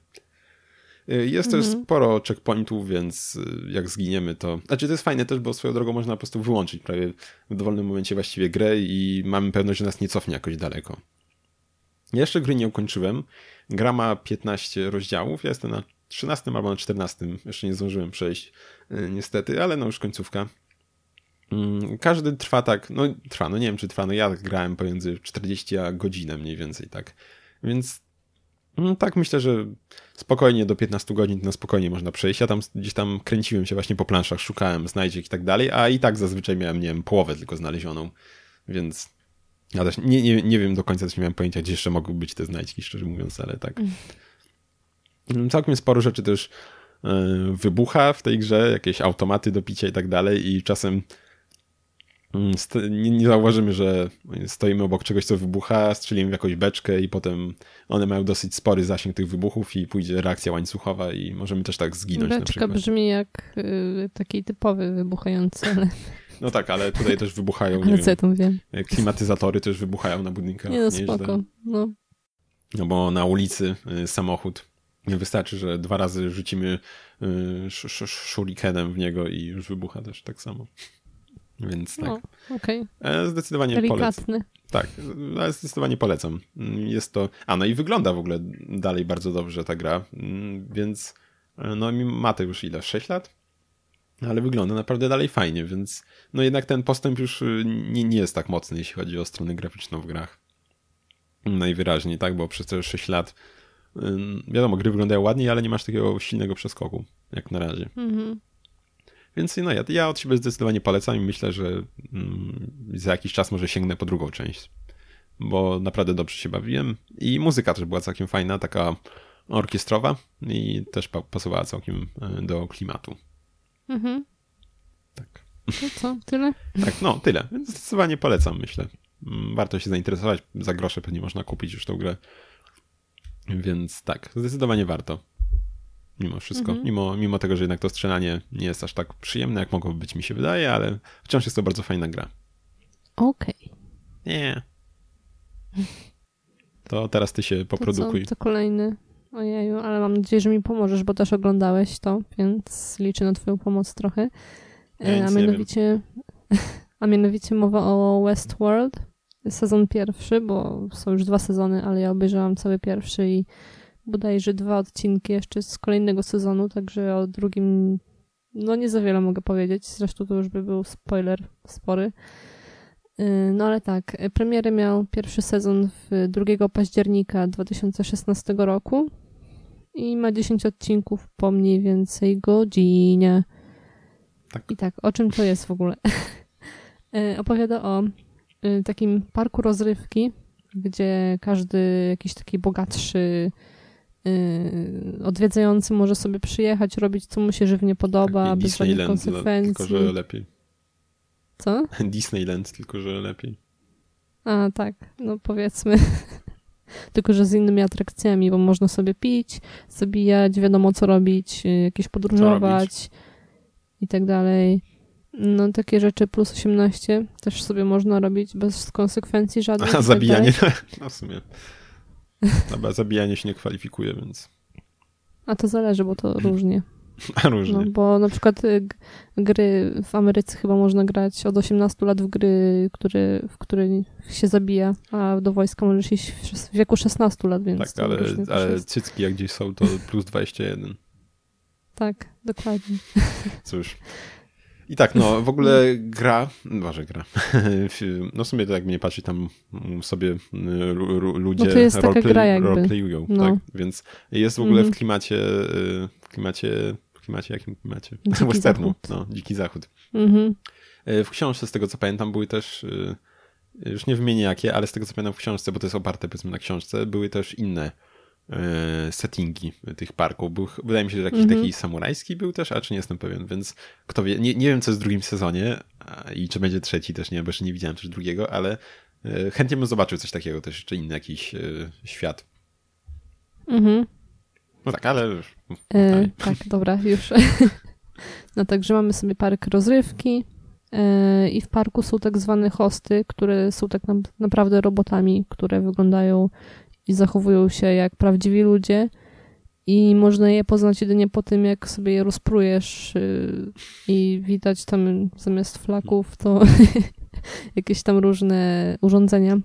Speaker 1: Y, jest mhm. też sporo checkpointów, więc y, jak zginiemy, to. Znaczy, to jest fajne też, bo swoją drogą można po prostu wyłączyć prawie w dowolnym momencie właściwie grę i mamy pewność, że nas nie cofnie jakoś daleko. Jeszcze gry nie ukończyłem. Gra ma 15 rozdziałów. Ja jestem na 13 albo na 14. Jeszcze nie zdążyłem przejść, y, niestety, ale no już końcówka. Mm, każdy trwa tak, no trwa, no nie wiem czy trwa, no ja grałem pomiędzy 40 a godzinę mniej więcej, tak. Więc tak, myślę, że spokojnie do 15 godzin na spokojnie można przejść. Ja tam gdzieś tam kręciłem się właśnie po planszach, szukałem znajdziek i tak dalej, a i tak zazwyczaj miałem, nie wiem, połowę tylko znalezioną, więc ja też nie, nie, nie wiem do końca, też nie miałem pojęcia, gdzie jeszcze mogły być te znajdźki, szczerze mówiąc, ale tak. Mm. Całkiem sporo rzeczy też yy, wybucha w tej grze, jakieś automaty do picia i tak dalej i czasem Mm, nie, nie zauważymy, że stoimy obok czegoś, co wybucha, strzelimy w jakąś beczkę i potem one mają dosyć spory zasięg tych wybuchów i pójdzie reakcja łańcuchowa i możemy też tak zginąć
Speaker 2: Beczka brzmi jak y, taki typowy wybuchający, ale...
Speaker 1: No tak, ale tutaj też wybuchają,
Speaker 2: ale co wiem, wiem,
Speaker 1: klimatyzatory też wybuchają na budynkach.
Speaker 2: Nie no, spoko, no.
Speaker 1: No bo na ulicy y, samochód nie wystarczy, że dwa razy rzucimy y, sz, shurikenem w niego i już wybucha też tak samo. Więc tak.
Speaker 2: No, okay.
Speaker 1: Zdecydowanie
Speaker 2: Delikatny.
Speaker 1: polecam. Tak, ale zdecydowanie polecam. Jest to. A no i wygląda w ogóle dalej bardzo dobrze ta gra, mm, więc e, no ma to już ile? 6 lat? Ale wygląda naprawdę dalej fajnie, więc no jednak ten postęp już y, nie, nie jest tak mocny, jeśli chodzi o stronę graficzną w grach. Najwyraźniej, tak, bo przez te 6 lat wiadomo, gry wyglądają ładniej, ale nie masz takiego silnego przeskoku, jak na razie. Mhm. Więc no ja, ja od siebie zdecydowanie polecam i myślę, że mm, za jakiś czas może sięgnę po drugą część, bo naprawdę dobrze się bawiłem i muzyka też była całkiem fajna, taka orkiestrowa i też pasowała całkiem e, do klimatu. Mhm.
Speaker 2: Tak. To co, tyle?
Speaker 1: tak, no tyle. Więc zdecydowanie polecam, myślę. Mm, warto się zainteresować, za grosze pewnie można kupić już tą grę. Więc tak, zdecydowanie warto mimo wszystko. Mhm. Mimo, mimo tego, że jednak to strzelanie nie jest aż tak przyjemne, jak mogłoby być, mi się wydaje, ale wciąż jest to bardzo fajna gra.
Speaker 2: Okej. Okay.
Speaker 1: Nie. To teraz ty się poprodukuj.
Speaker 2: To, co? to kolejny. Ojeju, ale mam nadzieję, że mi pomożesz, bo też oglądałeś to, więc liczę na twoją pomoc trochę.
Speaker 1: Ja e, a
Speaker 2: mianowicie a mianowicie mowa o Westworld. Sezon pierwszy, bo są już dwa sezony, ale ja obejrzałam cały pierwszy i bodajże dwa odcinki jeszcze z kolejnego sezonu, także o drugim no nie za wiele mogę powiedzieć, zresztą to już by był spoiler spory. Y, no ale tak, premierę miał pierwszy sezon w 2 października 2016 roku i ma 10 odcinków po mniej więcej godzinie. Tak. I tak, o czym to jest w ogóle? Y, opowiada o y, takim parku rozrywki, gdzie każdy jakiś taki bogatszy odwiedzający może sobie przyjechać, robić co mu się żywnie podoba,
Speaker 1: tak,
Speaker 2: bez żadnych konsekwencji.
Speaker 1: Tylko, że lepiej.
Speaker 2: Co?
Speaker 1: Disneyland, tylko że lepiej.
Speaker 2: A, tak, no powiedzmy. tylko, że z innymi atrakcjami, bo można sobie pić, zabijać, wiadomo co robić, y, jakieś podróżować i tak dalej. No takie rzeczy plus 18 też sobie można robić bez konsekwencji żadnych. A
Speaker 1: tak zabijanie, tak no w sumie. Dobra, zabijanie się nie kwalifikuje, więc.
Speaker 2: A to zależy, bo to różnie.
Speaker 1: A różnie. No,
Speaker 2: bo na przykład y, gry w Ameryce chyba można grać od 18 lat w gry, który, w których się zabija, a do wojska możesz iść w wieku 16 lat, więc.
Speaker 1: Tak, ale, ale cycki jak gdzieś są, to plus 21.
Speaker 2: Tak, dokładnie.
Speaker 1: Cóż. I tak, no w ogóle gra, może gra, no w sumie to jak mnie patrzy, tam sobie ludzie
Speaker 2: no to jest roleplay, gra jakby.
Speaker 1: roleplayują, no. tak? Więc jest w ogóle w mhm. klimacie, w klimacie, w klimacie, jakim klimacie?
Speaker 2: Dziki Westernu,
Speaker 1: zachód. no, dziki zachód. Mhm. E, w książce, z tego co pamiętam, były też, już nie wymienię jakie, ale z tego co pamiętam w książce, bo to jest oparte powiedzmy na książce, były też inne settingi tych parków. Był, wydaje mi się, że jakiś mm -hmm. taki samurajski był też, a czy nie jestem pewien, więc kto wie, nie, nie wiem co jest w drugim sezonie i czy będzie trzeci też, nie, bo jeszcze nie widziałem też drugiego, ale e, chętnie bym zobaczył coś takiego, też jeszcze inny jakiś e, świat.
Speaker 2: Mhm.
Speaker 1: No tak, ale.
Speaker 2: E, tak, dobra, już. no także mamy sobie park rozrywki e, i w parku są tak zwane hosty, które są tak na, naprawdę robotami, które wyglądają i zachowują się jak prawdziwi ludzie i można je poznać jedynie po tym, jak sobie je rozprujesz y, i widać tam zamiast flaków to jakieś tam różne urządzenia.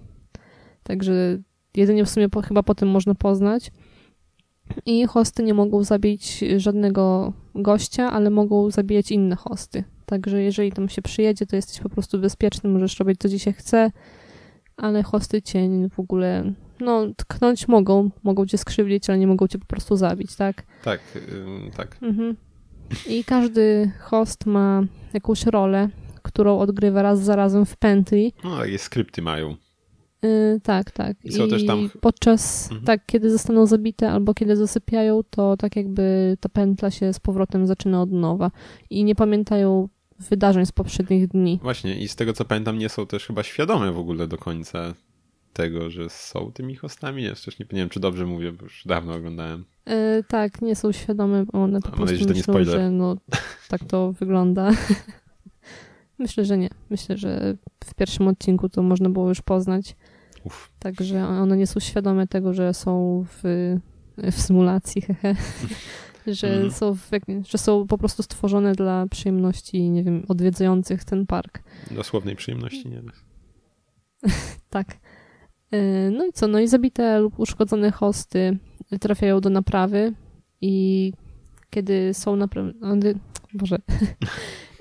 Speaker 2: Także jedynie w sumie po, chyba po tym można poznać. I hosty nie mogą zabić żadnego gościa, ale mogą zabijać inne hosty. Także jeżeli tam się przyjedzie, to jesteś po prostu bezpieczny, możesz robić co ci się chce, ale hosty cię w ogóle no, tknąć mogą, mogą cię skrzywdzić, ale nie mogą cię po prostu zabić, tak?
Speaker 1: Tak, tak.
Speaker 2: Mhm. I każdy host ma jakąś rolę, którą odgrywa raz za razem w pętli.
Speaker 1: No, takie skrypty mają.
Speaker 2: Yy, tak, tak.
Speaker 1: I są I też tam...
Speaker 2: podczas, mhm. tak, kiedy zostaną zabite albo kiedy zasypiają, to tak jakby ta pętla się z powrotem zaczyna od nowa. I nie pamiętają wydarzeń z poprzednich dni.
Speaker 1: Właśnie, i z tego co pamiętam, nie są też chyba świadome w ogóle do końca tego, że są tymi hostami. Ja też nie, nie wiem, czy dobrze mówię, bo już dawno oglądałem.
Speaker 2: Yy, tak, nie są świadome, bo one po A, prostu myślą, spoiler. że no, tak to wygląda. Myślę, że nie. Myślę, że w pierwszym odcinku to można było już poznać. Uf. Także one nie są świadome tego, że są w, w symulacji, hehe. że, mm. są w, że są po prostu stworzone dla przyjemności, nie wiem, odwiedzających ten park.
Speaker 1: Dosłownej przyjemności, nie?
Speaker 2: tak. E, no i co? No i zabite lub uszkodzone hosty trafiają do naprawy i kiedy są naprawy... Boże.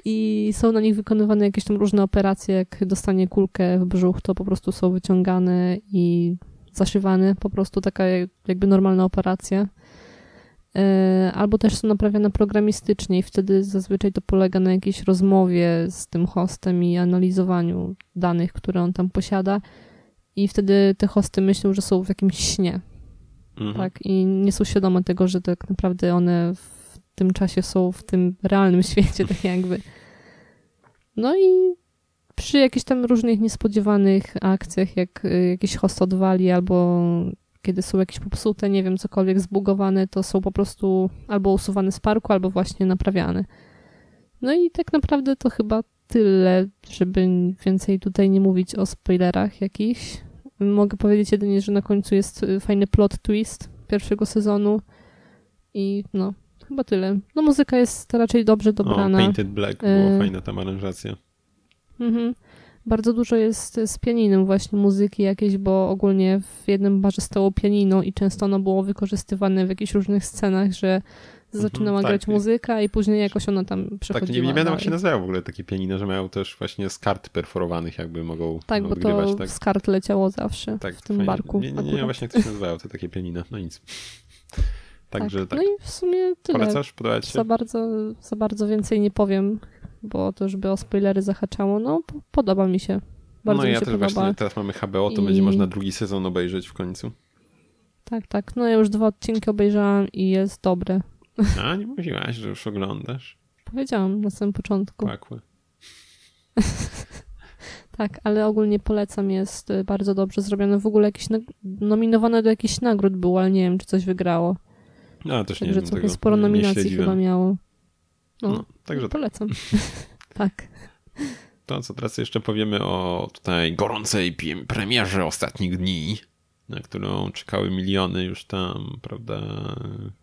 Speaker 2: I są na nich wykonywane jakieś tam różne operacje, jak dostanie kulkę w brzuch, to po prostu są wyciągane i zaszywane, po prostu taka jakby normalna operacja. E, albo też są naprawiane programistycznie i wtedy zazwyczaj to polega na jakiejś rozmowie z tym hostem i analizowaniu danych, które on tam posiada i wtedy te hosty myślą, że są w jakimś śnie. Mhm. Tak, i nie są świadome tego, że tak naprawdę one w tym czasie są w tym realnym świecie, tak jakby. No i przy jakichś tam różnych niespodziewanych akcjach, jak y, jakiś host odwali, albo kiedy są jakieś popsute, nie wiem, cokolwiek zbugowane, to są po prostu albo usuwane z parku, albo właśnie naprawiane. No i tak naprawdę to chyba tyle, żeby więcej tutaj nie mówić o spoilerach jakichś. Mogę powiedzieć jedynie, że na końcu jest y, fajny plot twist pierwszego sezonu i no, chyba tyle. No muzyka jest raczej dobrze dobrana.
Speaker 1: O, Painted Black, była e... fajna tam aranżacja.
Speaker 2: Mhm. Bardzo dużo jest z pianinem właśnie muzyki jakieś, bo ogólnie w jednym barze stało pianino i często ono było wykorzystywane w jakichś różnych scenach, że zaczynała mhm, grać tak. muzyka i później jakoś ona tam przechodziła. Tak,
Speaker 1: nie, nie jak się nazywało w ogóle takie pianino, że mają też właśnie z kart perforowanych jakby mogą
Speaker 2: Tak, bo to tak. z kart leciało zawsze tak, w tym fajnie. barku.
Speaker 1: Nie, nie, nie, nie właśnie jak to się nazywało, to takie pianino, no nic. Także tak.
Speaker 2: tak. No i w sumie tyle.
Speaker 1: Polecasz? Podoba się?
Speaker 2: Za bardzo, za bardzo więcej nie powiem, bo to już by o spoilery zahaczało. No, podoba mi się. Bardzo
Speaker 1: no
Speaker 2: mi
Speaker 1: ja
Speaker 2: się
Speaker 1: też
Speaker 2: podoba.
Speaker 1: właśnie teraz mamy HBO, to I... będzie można drugi sezon obejrzeć w końcu.
Speaker 2: Tak, tak. No ja już dwa odcinki obejrzałam i jest dobre.
Speaker 1: A, nie mówiłaś, że już oglądasz?
Speaker 2: Powiedziałam na samym początku.
Speaker 1: Pakły.
Speaker 2: tak, ale ogólnie polecam, jest y, bardzo dobrze zrobione. W ogóle jakieś nominowane do jakichś nagród było, ale nie wiem, czy coś wygrało.
Speaker 1: A, też także nie wiem
Speaker 2: całkiem sporo nominacji chyba miało. No, no także tak. polecam. tak.
Speaker 1: To, co teraz jeszcze powiemy o tutaj gorącej premierze ostatnich dni na którą czekały miliony już tam, prawda,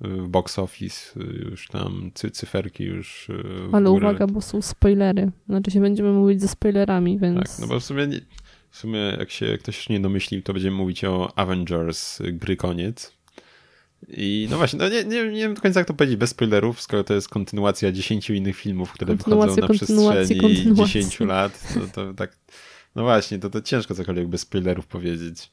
Speaker 1: w box office, już tam cy cyferki już
Speaker 2: Ale uwaga, bo są spoilery. Znaczy się będziemy mówić ze spoilerami, więc...
Speaker 1: Tak, no bo w sumie, nie, w sumie jak się ktoś nie domyślił, to będziemy mówić o Avengers gry koniec. I no właśnie, no nie, nie, nie wiem do końca jak to powiedzieć bez spoilerów, skoro to jest kontynuacja 10 innych filmów, które wychodzą na przestrzeni 10 lat, to, to tak, no właśnie, to, to ciężko cokolwiek bez spoilerów powiedzieć.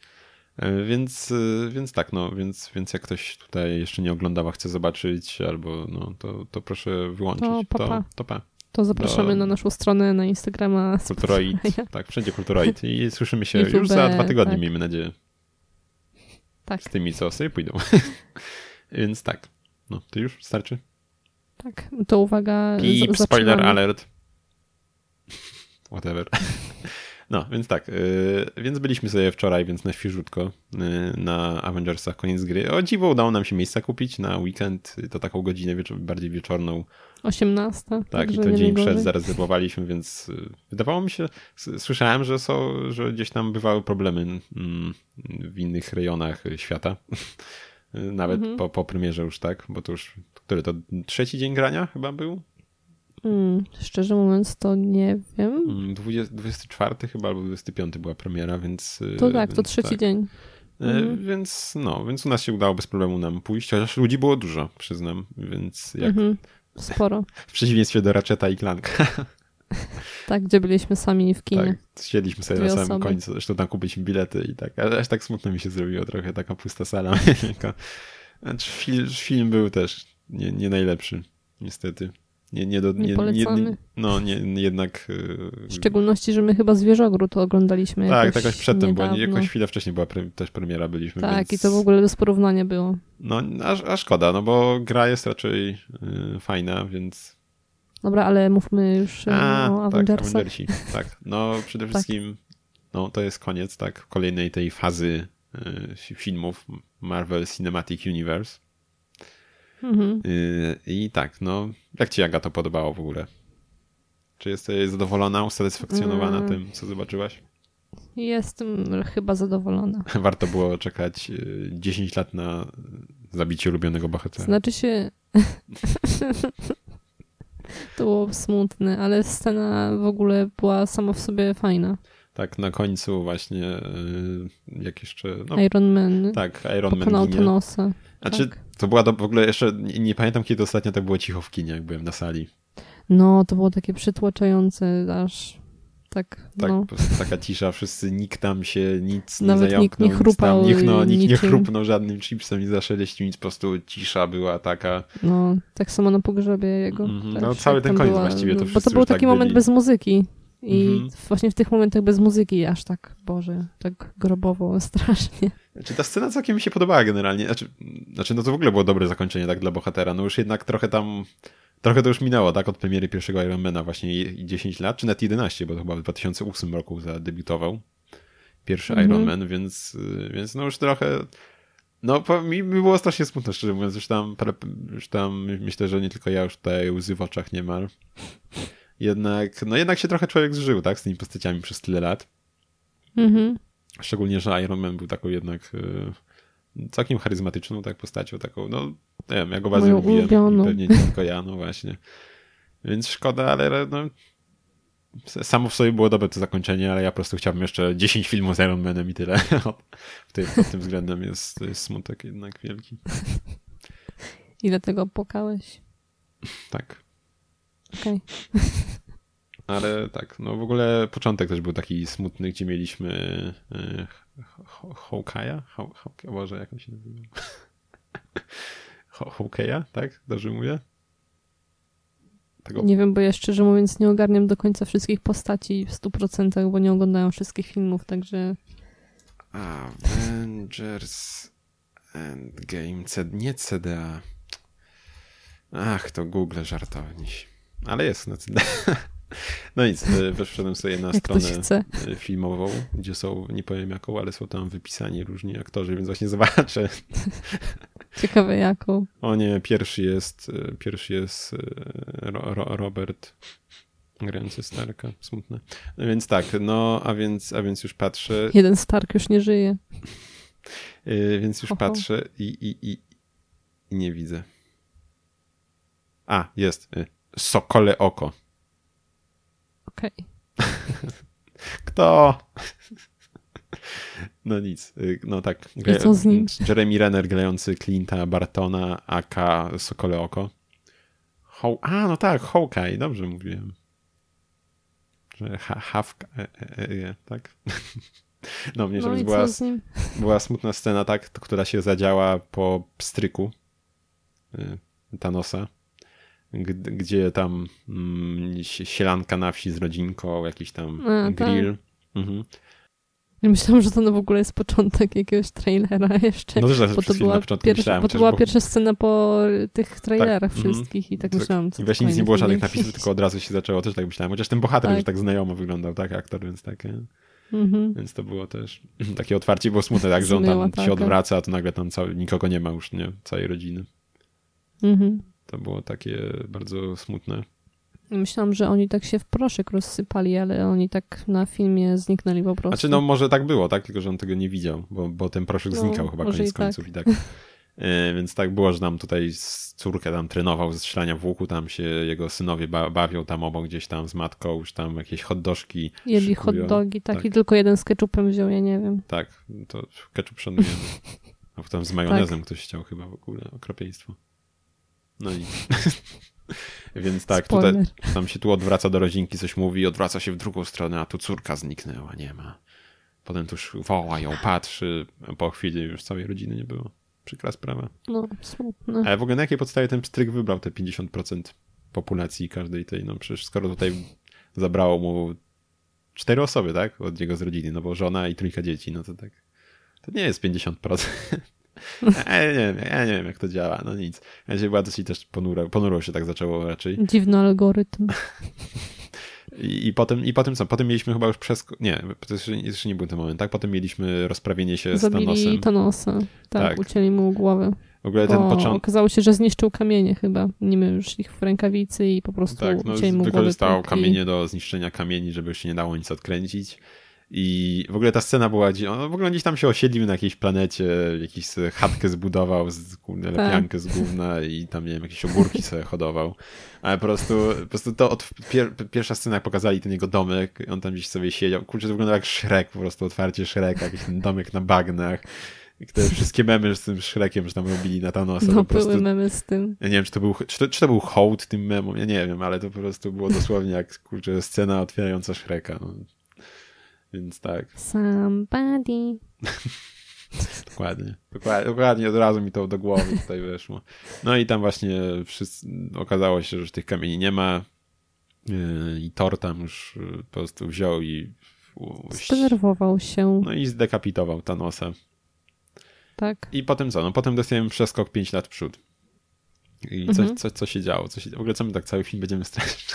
Speaker 1: E, więc, e, więc tak, no, więc, więc jak ktoś tutaj jeszcze nie oglądał, a chce zobaczyć, albo no, to, to proszę wyłączyć.
Speaker 2: To, pa,
Speaker 1: to, to pa.
Speaker 2: To zapraszamy do... na naszą stronę na Instagrama.
Speaker 1: Kulturoid, tak, wszędzie Kulturoid i słyszymy się YouTube, już za dwa tygodnie, tak. miejmy nadzieję. Tak. Z tymi, co sobie pójdą. Więc tak. No, to już starczy?
Speaker 2: Tak, to uwaga.
Speaker 1: Pip, spoiler alert. Whatever. No, więc tak, yy, więc byliśmy sobie wczoraj, więc na świeżutko yy, na Avengersach koniec gry. O dziwo udało nam się miejsca kupić na weekend, to taką godzinę wieczor bardziej wieczorną.
Speaker 2: 18.
Speaker 1: Tak, i to dzień przed zarezerwowaliśmy, więc yy, wydawało mi się, słyszałem, że są, że gdzieś tam bywały problemy mm, w innych rejonach świata. Nawet mhm. po, po premierze już tak, bo to już, który to trzeci dzień grania chyba był?
Speaker 2: Hmm, szczerze mówiąc, to nie wiem.
Speaker 1: 20, 24 chyba albo 25 była premiera, więc.
Speaker 2: To tak, więc to trzeci tak. dzień.
Speaker 1: E, mhm. Więc no, więc u nas się udało bez problemu nam pójść, chociaż ludzi było dużo, przyznam, więc jak... Mhm.
Speaker 2: Sporo.
Speaker 1: w przeciwieństwie do Ratcheta i Clanka.
Speaker 2: tak, gdzie byliśmy sami w kinie.
Speaker 1: Tak, siedliśmy sobie Dwie na samym osoby. końcu, zresztą tam kupiliśmy bilety i tak, aż tak smutno mi się zrobiło trochę, taka pusta sala. Znaczy, film, film był też nie, nie najlepszy, niestety. Nie, nie, do, nie, nie, nie no, nie, jednak...
Speaker 2: Y, w szczególności, że my chyba Zwierzogród to oglądaliśmy
Speaker 1: Tak,
Speaker 2: jakoś
Speaker 1: jakoś przedtem była, jakoś chwilę wcześniej była pre, też premiera byliśmy.
Speaker 2: Tak,
Speaker 1: więc...
Speaker 2: i to w ogóle bez porównania było.
Speaker 1: No, a, a szkoda, no bo gra jest raczej y, fajna, więc...
Speaker 2: Dobra, ale mówmy już y, a, o tak, Avengersach.
Speaker 1: Avengersi, tak. No, przede tak. wszystkim no, to jest koniec, tak, kolejnej tej fazy y, filmów Marvel Cinematic Universe. Mhm. Y, I tak, no, jak ci Aga to podobało w ogóle? Czy jesteś zadowolona, usatysfakcjonowana mm. tym, co zobaczyłaś?
Speaker 2: Jestem chyba zadowolona.
Speaker 1: Warto było czekać 10 y, lat na zabicie ulubionego bohatera.
Speaker 2: Znaczy się... to było smutne, ale scena w ogóle była sama w sobie fajna.
Speaker 1: Tak, na końcu właśnie y, jak jeszcze...
Speaker 2: No, Iron Man.
Speaker 1: Tak, Iron Man ginie.
Speaker 2: Thanosa.
Speaker 1: Znaczy, tak. To była do, w ogóle jeszcze, nie, nie, pamiętam kiedy ostatnio tak było cicho w kinie, jak byłem na sali.
Speaker 2: No, to było takie przytłaczające, aż tak,
Speaker 1: tak
Speaker 2: no.
Speaker 1: taka cisza, wszyscy, nikt tam się nic
Speaker 2: Nawet
Speaker 1: nie zająknął.
Speaker 2: nikt nie chrupał.
Speaker 1: Tam, nikt, no, nikt nie chrupnął żadnym chipsem i zaszeleścił, nic, po prostu cisza była taka.
Speaker 2: No, tak samo na pogrzebie jego.
Speaker 1: Mm, no, cały ten koniec była, właściwie to
Speaker 2: Bo to był taki tak moment byli. bez muzyki. I mhm. właśnie w tych momentach bez muzyki aż tak, Boże, tak grobowo, strasznie.
Speaker 1: Znaczy ta scena całkiem mi się podobała generalnie. Znaczy, znaczy, no to w ogóle było dobre zakończenie tak dla bohatera. No już jednak trochę tam, trochę to już minęło, tak, od premiery pierwszego Ironmana właśnie 10 lat, czy nawet 11, bo to chyba w 2008 roku zadebiutował pierwszy mhm. Ironman, więc, więc no już trochę... No, mi, mi było strasznie smutno, szczerze mówiąc. Już tam, już tam myślę, że nie tylko ja już tutaj łzy w oczach niemal jednak, no jednak się trochę człowiek zżył, tak, z tymi postaciami przez tyle lat. Mhm. Szczególnie, że Iron Man był taką jednak y, całkiem charyzmatyczną tak postacią, taką, no nie wiem, ja go bardzo lubiłem pewnie nie tylko ja, no właśnie. Więc szkoda, ale no, samo w sobie było dobre to zakończenie, ale ja po prostu chciałbym jeszcze 10 filmów z Iron Manem i tyle. tym, pod tym względem jest, jest smutek jednak wielki.
Speaker 2: Ile tego płakałeś?
Speaker 1: Tak.
Speaker 2: Okej. Okay.
Speaker 1: Ale tak, no w ogóle początek też był taki smutny, gdzie mieliśmy e, Hawkeye'a? Boże, jak on się nazywa? Hawkeye'a, tak? Dobrze mówię?
Speaker 2: Tego... Nie wiem, bo ja szczerze mówiąc nie ogarniam do końca wszystkich postaci w 100%, bo nie oglądają wszystkich filmów, także...
Speaker 1: Avengers Endgame, nie CDA. Ach, to Google żartowniś. Ale jest CD. No nic, e, weszłem sobie na stronę e, filmową, gdzie są, nie powiem jaką, ale są tam wypisani różni aktorzy, więc właśnie zobaczę.
Speaker 2: Ciekawe jaką.
Speaker 1: O nie, pierwszy jest, e, pierwszy jest Ro, Ro, Robert grający Starka, smutne. No więc tak, no, a więc, a więc już patrzę.
Speaker 2: Jeden Stark już nie żyje.
Speaker 1: Więc już Oho. patrzę i, i, i, i nie widzę. A, jest. Sokole oko.
Speaker 2: Okej.
Speaker 1: Okay. Kto? No nic, y, no tak.
Speaker 2: I co z nim?
Speaker 1: Jeremy Renner grający Clint'a Bartona, aka Sokole Oko. Ho A, no tak, Hawkeye, dobrze mówiłem. Że ha Hawka, e, e, e, tak? No, mnie, no była, była smutna scena, tak, która się zadziała po pstryku y, Thanosa, gdzie tam mm, sielanka na wsi z rodzinką, jakiś tam A, tak. grill. Tak. Mhm.
Speaker 2: Myślałam, że to no w ogóle jest początek jakiegoś trailera jeszcze.
Speaker 1: No też bo to była, pierwsza, myślałem,
Speaker 2: bo to była bo... pierwsza scena po tych trailerach tak, wszystkich mm, i tak, tak myślałam.
Speaker 1: I właśnie nic nie było żadnych napisów, tylko od razu się zaczęło, też tak myślałem. Chociaż ten bohater tak. już tak znajomo wyglądał, tak, aktor, więc takie... Mhm. Więc to było też takie otwarcie, było smutne, tak, że on tam się tak. odwraca, a to nagle tam cały, nikogo nie ma już, nie, całej rodziny. Mhm. To było takie bardzo smutne.
Speaker 2: Myślałam, że oni tak się w proszek rozsypali, ale oni tak na filmie zniknęli po prostu.
Speaker 1: Znaczy, no może tak było, tak? Tylko, że on tego nie widział, bo, bo ten proszek no, znikał chyba koniec i tak. końców i tak. E, więc tak było, że nam tutaj córkę tam trenował ze strzelania w łuku, tam się jego synowie ba bawią tam obok gdzieś tam z matką, już tam jakieś hotdożki
Speaker 2: Jedli hotdogi, tak, tak, i tylko jeden z ketchupem wziął, ja nie wiem.
Speaker 1: Tak, to ketchup szanujemy. A potem z majonezem tak. ktoś chciał chyba w ogóle, okropieństwo. No i... Więc tak, tutaj, tam się tu odwraca do rodzinki, coś mówi, odwraca się w drugą stronę, a tu córka zniknęła, nie ma. Potem tu już woła ją, patrzy, a po chwili już całej rodziny nie było. Przykra sprawa.
Speaker 2: No, smutne.
Speaker 1: Ale w ogóle na jakiej podstawie ten pstryk wybrał te 50% populacji każdej tej, no przecież skoro tutaj zabrało mu cztery osoby, tak? Od jego z rodziny, no bo żona i trójka dzieci, no to tak. To nie jest 50%. Ja nie, wiem, ja nie wiem, jak to działa, no nic. Ja się była dosyć też ponuro, ponuro się tak zaczęło raczej.
Speaker 2: Dziwny algorytm.
Speaker 1: I, I, potem, I potem co? Potem mieliśmy chyba już przez... Nie, to jeszcze, jeszcze nie był ten moment, tak? Potem mieliśmy rozprawienie się
Speaker 2: Zabili
Speaker 1: z Thanosem.
Speaker 2: Thanosa. Tak, tak, ucięli mu głowę.
Speaker 1: W ogóle ten początek...
Speaker 2: Okazało się, że zniszczył kamienie chyba. Nimi już ich w rękawicy i po prostu tak, no, ucięli mu głowę.
Speaker 1: Wykorzystał kamienie i... do zniszczenia kamieni, żeby się nie dało nic odkręcić. I w ogóle ta scena była, on w ogóle gdzieś tam się osiedlił na jakiejś planecie, jakiś chatkę zbudował, z, kurde, tak. lepiankę z gówna i tam, nie wiem, jakieś ogórki sobie hodował. Ale po prostu, po prostu to od pier, pierwsza scena, jak pokazali ten jego domek, on tam gdzieś sobie siedział, kurczę, to wyglądał jak Shrek, po prostu otwarcie Shreka, jakiś ten domek na bagnach. I te wszystkie memy z tym Shrekiem, że tam robili na Thanosa.
Speaker 2: No, po prostu, były memy z tym.
Speaker 1: Ja nie wiem, czy to, był, czy, to, czy to był hołd tym memom, ja nie wiem, ale to po prostu było dosłownie jak, kurczę, scena otwierająca Shreka. No. Więc tak.
Speaker 2: Somebody.
Speaker 1: dokładnie, dokładnie. Dokładnie od razu mi to do głowy tutaj weszło. No i tam właśnie wszyscy, okazało się, że tych kamieni nie ma. Yy, I Thor tam już yy, po prostu wziął i.
Speaker 2: Zdenerwował się.
Speaker 1: No i zdekapitował Thanosa.
Speaker 2: Tak.
Speaker 1: I potem co? No potem dostajemy przeskok 5 lat w przód. I co, mhm. co, co się działo? Co się, w ogóle co my tak cały film będziemy straszyć?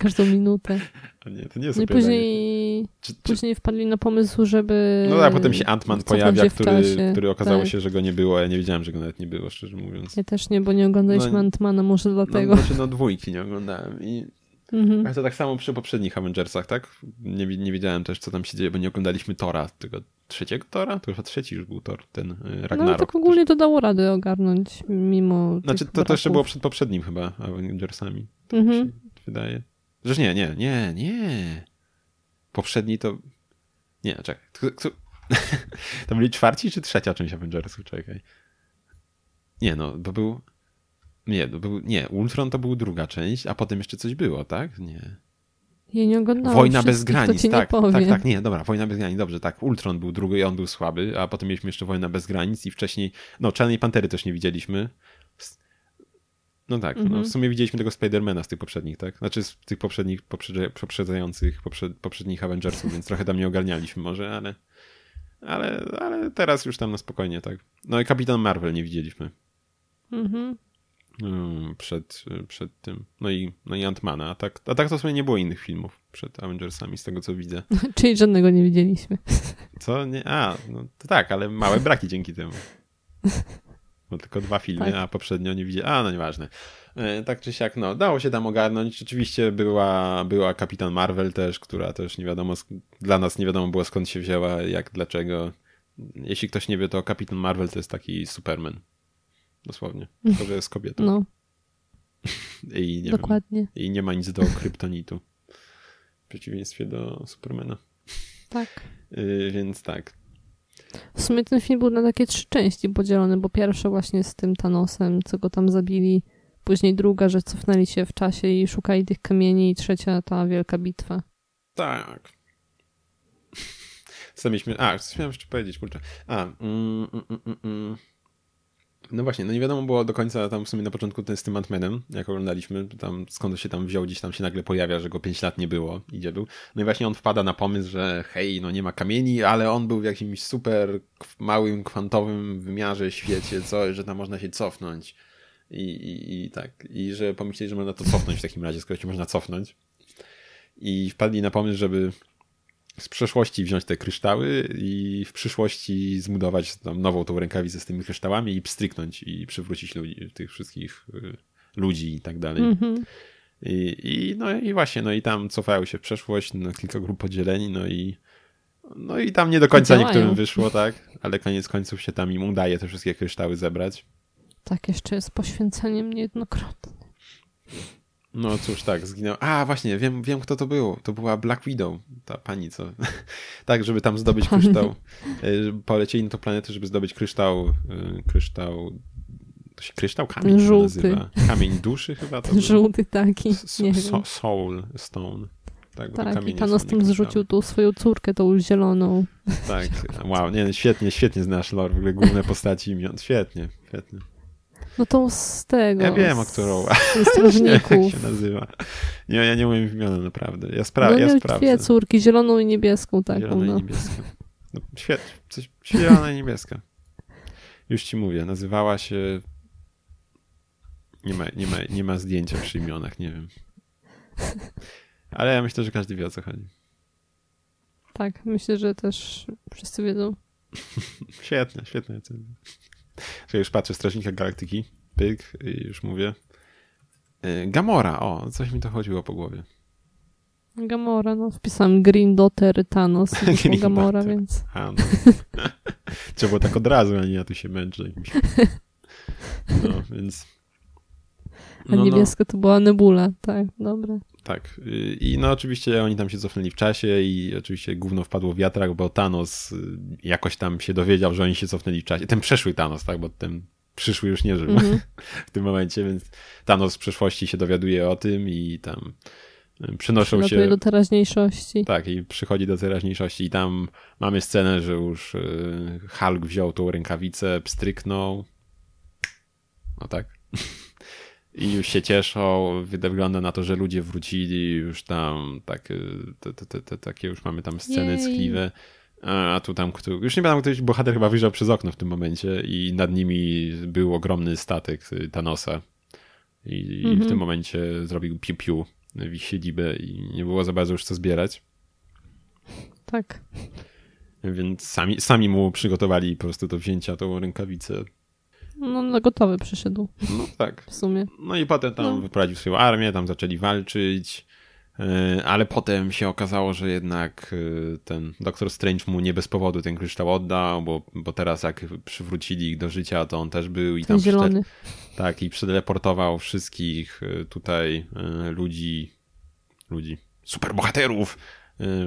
Speaker 2: Każdą minutę.
Speaker 1: A nie, to nie jest
Speaker 2: no i później, czy, czy... później wpadli na pomysł, żeby...
Speaker 1: No a potem się Ant-Man pojawia, który, który okazało tak. się, że go nie było, ja nie wiedziałem, że go nawet nie było, szczerze mówiąc.
Speaker 2: Ja też nie, bo nie oglądaliśmy no, Ant-Mana, może dlatego.
Speaker 1: No, znaczy, no dwójki nie oglądałem i... Mhm. Ale to tak samo przy poprzednich Avengersach, tak? Nie, nie wiedziałem też, co tam się dzieje, bo nie oglądaliśmy Tora, tego trzeciego Tora? To chyba trzeci już był Tor, ten Ragnarok. No
Speaker 2: tak ogólnie to dało radę ogarnąć, mimo
Speaker 1: Znaczy to, to jeszcze było przed poprzednim chyba Avengersami, tak mhm. się wydaje. Zresztą nie, nie, nie, nie. Poprzedni to... Nie, czekaj. to byli czwarci czy trzecia część Avengersów? Czekaj. Nie, no, bo był... Nie, to był... Nie, Ultron to był druga część, a potem jeszcze coś było, tak? Nie.
Speaker 2: Ja nie oglądałam
Speaker 1: Wojna bez granic, tak, tak, tak, nie, dobra, Wojna bez granic, dobrze, tak, Ultron był drugi i on był słaby, a potem mieliśmy jeszcze Wojna bez granic i wcześniej, no, Czarnej Pantery też nie widzieliśmy, no tak, no, w mhm. sumie widzieliśmy tego Spidermana z tych poprzednich, tak? Znaczy z tych poprzednich, poprzedzających poprzed, poprzednich Avengersów, więc trochę tam nie ogarnialiśmy może, ale, ale, ale teraz już tam na spokojnie, tak? No i Kapitan Marvel nie widzieliśmy. Mhm. Mm, przed, przed tym. No i, no i Ant-Mana. A tak, a tak to sobie nie było innych filmów przed Avengersami, z tego co widzę.
Speaker 2: Czyli żadnego nie widzieliśmy.
Speaker 1: Co? Nie? A, no to tak, ale małe braki dzięki temu. Bo tylko dwa filmy, tak. a poprzednio nie widziałem. A, no nieważne. E, tak czy siak, no, dało się tam ogarnąć. Oczywiście była, była Kapitan Marvel też, która też nie wiadomo, dla nas nie wiadomo było skąd się wzięła, jak, dlaczego. Jeśli ktoś nie wie, to Kapitan Marvel to jest taki Superman. Dosłownie. Że jest kobietą.
Speaker 2: No.
Speaker 1: I nie
Speaker 2: Dokładnie.
Speaker 1: Wiem, I nie ma nic do kryptonitu. W przeciwieństwie do Supermana.
Speaker 2: Tak.
Speaker 1: Yy, więc tak.
Speaker 2: W sumie ten film był na takie trzy części podzielony, bo pierwsza właśnie z tym Thanosem, co go tam zabili, później druga, że cofnęli się w czasie i szukali tych kamieni i trzecia ta wielka bitwa.
Speaker 1: Tak. Co mieliśmy? A, coś miałem jeszcze powiedzieć, kurczę. A, mm, mm, mm, mm. No właśnie, no nie wiadomo było do końca tam w sumie na początku ten z tym Ant-Manem, jak oglądaliśmy, tam skąd się tam wziął, gdzieś tam się nagle pojawia, że go 5 lat nie było gdzie był. No i właśnie on wpada na pomysł, że hej, no nie ma kamieni, ale on był w jakimś super małym, kwantowym wymiarze, świecie, coś, że tam można się cofnąć. I, i, i tak, i że pomyśleli, że można to cofnąć w takim razie, skoro się można cofnąć. I wpadli na pomysł, żeby z przeszłości wziąć te kryształy i w przyszłości zbudować tam nową tą rękawicę z tymi kryształami i pstryknąć i przywrócić ludzi, tych wszystkich y, ludzi i tak dalej. Mm -hmm. I, I, no i właśnie, no i tam cofają się w przeszłość, no, kilka grup podzieleni, no i no i tam nie do końca Działają. niektórym wyszło, tak, ale koniec końców się tam im udaje te wszystkie kryształy zebrać.
Speaker 2: Tak, jeszcze jest poświęceniem niejednokrotnym.
Speaker 1: No cóż, tak, zginął. A, właśnie, wiem, wiem kto to był. To była Black Widow, ta pani, co... tak, żeby tam zdobyć kryształ. E, polecieli na to planetę, żeby zdobyć kryształ, e, kryształ... To się kryształ? Kamień Żółty. nazywa. Kamień duszy chyba to
Speaker 2: Żółty taki, nie
Speaker 1: so, Soul Stone.
Speaker 2: Tak, tak i Thanos tym zrzucił tą swoją córkę, tą zieloną.
Speaker 1: Tak, wow, nie, świetnie, świetnie znasz lore, w ogóle główne postaci imion, świetnie, świetnie.
Speaker 2: No tą z tego.
Speaker 1: Ja wiem, o którą. strażników. jak się nazywa. Nie, ja nie umiem imiona naprawdę. Ja, spra-
Speaker 2: no,
Speaker 1: ja sprawdzę.
Speaker 2: dwie córki, zieloną i niebieską taką.
Speaker 1: Zieloną
Speaker 2: no.
Speaker 1: i niebieską. No, świetnie. Coś, zielona i niebieska. Już ci mówię. Nazywała się... Nie ma, nie ma, nie ma zdjęcia przy imionach, nie wiem. Ale ja myślę, że każdy wie o co chodzi.
Speaker 2: Tak, myślę, że też wszyscy wiedzą.
Speaker 1: świetnie, świetnie. Że już patrzę, Strażnika Galaktyki, pyk, i już mówię. E, Gamora, o, coś mi to chodziło po głowie.
Speaker 2: Gamora, no wpisałem Green Daughter Thanos Green Gamora, więc... A, no.
Speaker 1: Trzeba było tak od razu, a nie ja tu się męczę. No, więc...
Speaker 2: No, a niebieska no. to była Nebula, tak, dobra.
Speaker 1: Tak. I no oczywiście oni tam się cofnęli w czasie i oczywiście gówno wpadło w wiatrak, bo Thanos y, jakoś tam się dowiedział, że oni się cofnęli w czasie. Ten przeszły Thanos, tak, bo ten przyszły już nie żył mm -hmm. w tym momencie, więc Thanos w przeszłości się dowiaduje o tym i tam y, przynoszą się...
Speaker 2: do teraźniejszości.
Speaker 1: Tak, i przychodzi do teraźniejszości i tam mamy scenę, że już y, Hulk wziął tą rękawicę, pstryknął. No tak. i już się cieszą. Wygląda na to, że ludzie wrócili, już tam tak, y, te, te, te, takie już mamy tam sceny ckliwe. A tu tam, już nie pamiętam, ktoś bohater chyba wyjrzał przez okno w tym momencie i nad nimi był ogromny statek y, Thanosa. I, i w tym mhm. momencie zrobił piu-piu w ich siedzibę i nie było za bardzo już co zbierać.
Speaker 2: Tak.
Speaker 1: Więc sami, sami mu przygotowali po prostu do wzięcia tą rękawicę
Speaker 2: no, na gotowy przyszedł.
Speaker 1: No tak.
Speaker 2: W sumie.
Speaker 1: No i potem tam no. wyprowadził swoją armię, tam zaczęli walczyć, e, ale potem się okazało, że jednak e, ten Doktor Strange mu nie bez powodu ten kryształ oddał, bo, bo teraz jak przywrócili ich do życia, to on też był i tam
Speaker 2: zielony.
Speaker 1: tak, i przedeleportował wszystkich e, tutaj ludzi, ludzi, superbohaterów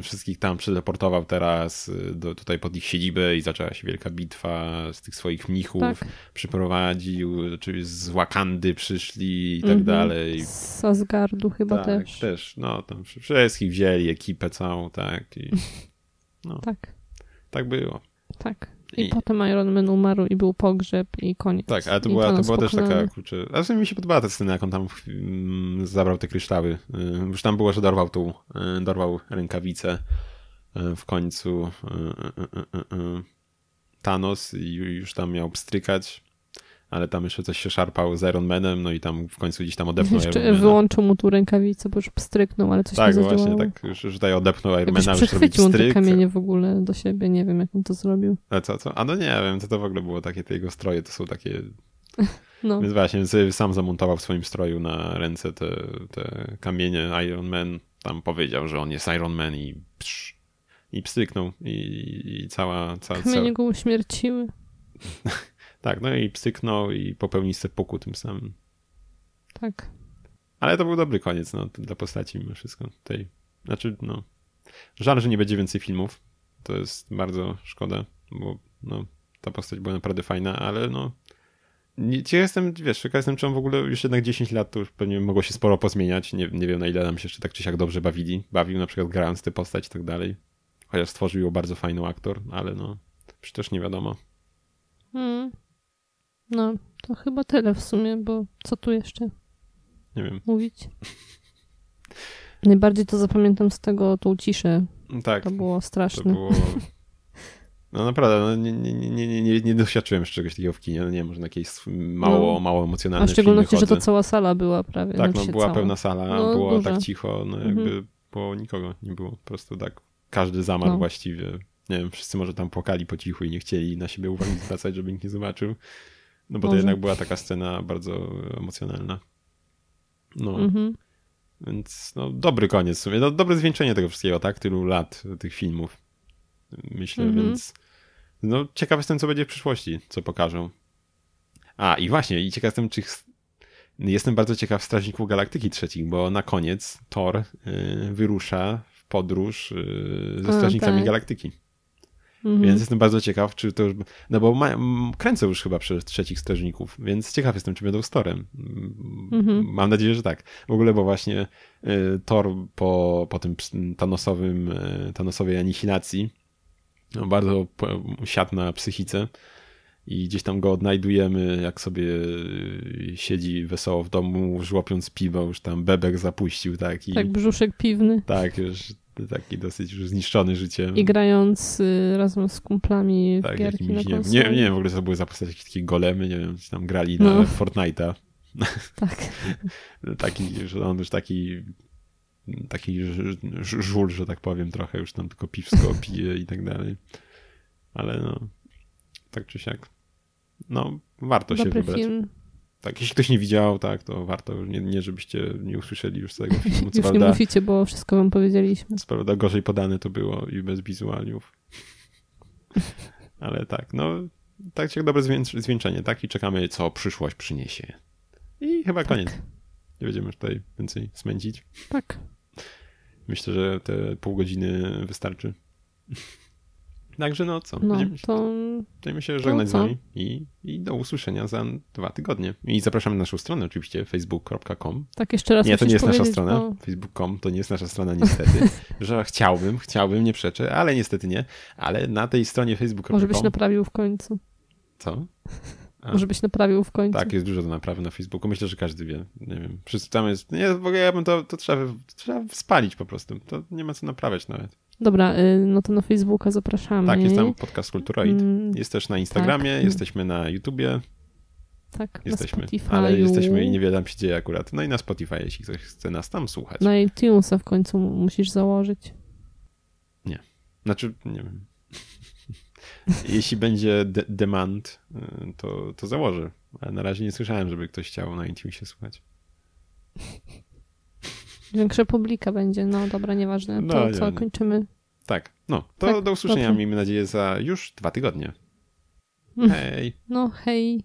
Speaker 1: wszystkich tam przyleportował teraz y, do, tutaj pod ich siedzibę i zaczęła się wielka bitwa z tych swoich mnichów. Tak. Przyprowadził, czyli z Wakandy przyszli i tak -hmm. dalej.
Speaker 2: Z Asgardu chyba
Speaker 1: tak,
Speaker 2: też.
Speaker 1: też, no tam wszystkich wzięli, ekipę całą, tak. I, no,
Speaker 2: tak.
Speaker 1: Tak było.
Speaker 2: Tak. I, I, potem Iron Man umarł i był pogrzeb i koniec.
Speaker 1: Tak, ale to była, to była też taka, kurczę, a w sumie mi się podobała ta scena, jak on tam mm, zabrał te kryształy. Y, już tam było, że dorwał tą, y, dorwał rękawicę y, w końcu Thanos i już tam miał pstrykać ale tam jeszcze coś się szarpał z Iron Manem, no i tam w końcu gdzieś tam odepnął
Speaker 2: Jeszcze wyłączył mu tu rękawicę, bo już pstryknął, ale coś
Speaker 1: tak,
Speaker 2: nie
Speaker 1: Tak, właśnie, tak, już, już tutaj odepnął Iron Mana,
Speaker 2: już mu te kamienie w ogóle do siebie, nie wiem jak on to zrobił.
Speaker 1: A co, co? A no nie wiem, co to w ogóle było, takie te jego stroje, to są takie... No. Więc właśnie, sam zamontował w swoim stroju na ręce te, te kamienie Iron Man, tam powiedział, że on jest Iron Man i psz, i pstryknął i, i cała... cała
Speaker 2: Kamienie cała... go uśmierciły.
Speaker 1: Tak, no i psyknął i popełnił sepuku tym samym.
Speaker 2: Tak.
Speaker 1: Ale to był dobry koniec no, dla postaci mimo wszystko. Tej, znaczy, no. Żal, że nie będzie więcej filmów, to jest bardzo szkoda, bo no, ta postać była naprawdę fajna, ale no nie, ciekaw jestem, wiesz, ciekaw jestem, czy on w ogóle już jednak 10 lat to już pewnie mogło się sporo pozmieniać. Nie, nie wiem, na ile nam się jeszcze tak czy siak dobrze bawili. Bawił na przykład grając tę postać i tak dalej. Chociaż stworzył ją bardzo fajną aktor, ale no, przecież nie wiadomo.
Speaker 2: Hmm. No, to chyba tyle w sumie, bo co tu jeszcze
Speaker 1: Nie wiem.
Speaker 2: mówić? Najbardziej to zapamiętam z tego tą ciszę.
Speaker 1: Tak,
Speaker 2: To było
Speaker 1: to
Speaker 2: straszne.
Speaker 1: było... No naprawdę, no, nie, nie, nie, nie, nie, doświadczyłem jeszcze czegoś takiego w kinie. No nie, może na jakieś mało,
Speaker 2: No.
Speaker 1: mało emocjonalne
Speaker 2: A w szczególności, że to cała sala była prawie.
Speaker 1: Tak, no
Speaker 2: znaczy
Speaker 1: była
Speaker 2: cała.
Speaker 1: pełna sala,
Speaker 2: No,
Speaker 1: było
Speaker 2: duża.
Speaker 1: tak cicho, no jakby
Speaker 2: Mhm.
Speaker 1: było nikogo, nie było. Po prostu tak każdy zamarł
Speaker 2: No.
Speaker 1: właściwie. Nie wiem, wszyscy może tam płakali po cichu i nie chcieli na siebie uwagi zwracać, żeby nikt nie zobaczył. No bo to
Speaker 2: Może.
Speaker 1: jednak była taka scena bardzo emocjonalna. No,
Speaker 2: Mhm.
Speaker 1: więc no dobry koniec w sumie. No, dobre zwieńczenie tego wszystkiego, tak? Tylu lat tych filmów. Myślę,
Speaker 2: Mhm.
Speaker 1: więc no ciekaw jestem, co będzie w przyszłości, co pokażą. A, i właśnie, i ciekaw jestem, czy Jestem bardzo ciekaw Strażników Galaktyki trzecich, bo na koniec Thor y, wyrusza w podróż y, ze
Speaker 2: A,
Speaker 1: Strażnikami
Speaker 2: tak.
Speaker 1: Galaktyki.
Speaker 2: Mhm.
Speaker 1: Więc jestem bardzo ciekaw, czy to już. No bo ma, m, kręcą już chyba przez trzecich strażników, więc ciekaw jestem, czy będą z Torem.
Speaker 2: Mhm.
Speaker 1: Mam nadzieję, że tak. W ogóle, bo właśnie y, Thor po, po tym Thanosowym, y, Thanosowej anihilacji no, bardzo siadł na psychice i gdzieś tam go odnajdujemy, jak sobie y, siedzi wesoło w domu, żłopiąc piwo, już tam bebek zapuścił, tak? I,
Speaker 2: Tak, brzuszek piwny.
Speaker 1: tak, już taki dosyć już zniszczony życiem.
Speaker 2: I grając y, razem z kumplami w
Speaker 1: Tak,
Speaker 2: gierki
Speaker 1: jakimiś,
Speaker 2: na
Speaker 1: nie,
Speaker 2: konsoli.
Speaker 1: nie, nie wiem w ogóle co były za postać, jakieś takie golemy, nie wiem, czy tam grali
Speaker 2: No.
Speaker 1: na Fortnite'a.
Speaker 2: Tak.
Speaker 1: Taki, że on już taki taki żul, że tak powiem, trochę już tam tylko piwsko pije i tak dalej. Ale no, tak czy siak. No, warto się
Speaker 2: Dobry
Speaker 1: wybrać.
Speaker 2: film.
Speaker 1: Tak, jeśli ktoś nie widział, tak, to warto. Nie, nie żebyście nie usłyszeli już całego filmu. Co
Speaker 2: Już nie
Speaker 1: prawda,
Speaker 2: mówicie, bo wszystko wam powiedzieliśmy.
Speaker 1: co prawda gorzej podane to było i bez wizualiów. Ale tak, no, tak się dobre zwieńczenie, tak? I czekamy, co przyszłość przyniesie. I chyba koniec. Nie będziemy już tutaj więcej smęcić.
Speaker 2: Tak.
Speaker 1: Myślę, że te pół godziny wystarczy. Także no co,
Speaker 2: No,
Speaker 1: będziemy, się,
Speaker 2: to
Speaker 1: będziemy się żegnać z
Speaker 2: co?
Speaker 1: wami i, i do usłyszenia za dwa tygodnie. I zapraszamy na naszą stronę oczywiście facebook.com.
Speaker 2: tak jeszcze raz
Speaker 1: Nie, to nie jest nasza strona.
Speaker 2: bo-
Speaker 1: Facebook.com to nie jest nasza strona niestety. że chciałbym, chciałbym, nie przeczę, ale niestety nie. Ale na tej stronie facebook.com...
Speaker 2: Może byś naprawił w końcu.
Speaker 1: Co? A.
Speaker 2: Może byś naprawił w końcu.
Speaker 1: Tak, jest dużo do naprawy na Facebooku. Myślę, że każdy wie. Nie wiem. Wszyscy tam jest. Nie, w ogóle ja bym to, to trzeba, trzeba spalić po prostu. To nie ma co naprawiać nawet.
Speaker 2: Dobra, y, no to na Facebooka zapraszamy.
Speaker 1: Tak, jest tam podcast Kulturoid.
Speaker 2: Mm,
Speaker 1: Jest też na Instagramie,
Speaker 2: tak.
Speaker 1: jesteśmy na YouTubie,
Speaker 2: tak,
Speaker 1: jesteśmy. Ale jesteśmy i niewiele tam się dzieje akurat. No i na Spotify, jeśli ktoś chce nas tam słuchać.
Speaker 2: Na iTunesa w końcu musisz założyć.
Speaker 1: Znaczy, nie wiem. jeśli będzie de- demand, y, to, to założę. Ale na razie nie słyszałem, żeby ktoś chciał na iTunesie słuchać.
Speaker 2: Większa publika będzie. No dobra, nieważne.
Speaker 1: No,
Speaker 2: To co, kończymy?
Speaker 1: Tak, no. To
Speaker 2: Tak,
Speaker 1: do usłyszenia,
Speaker 2: dobrze.
Speaker 1: miejmy nadzieję, za już dwa tygodnie.
Speaker 2: Mm.
Speaker 1: Hej!
Speaker 2: No hej.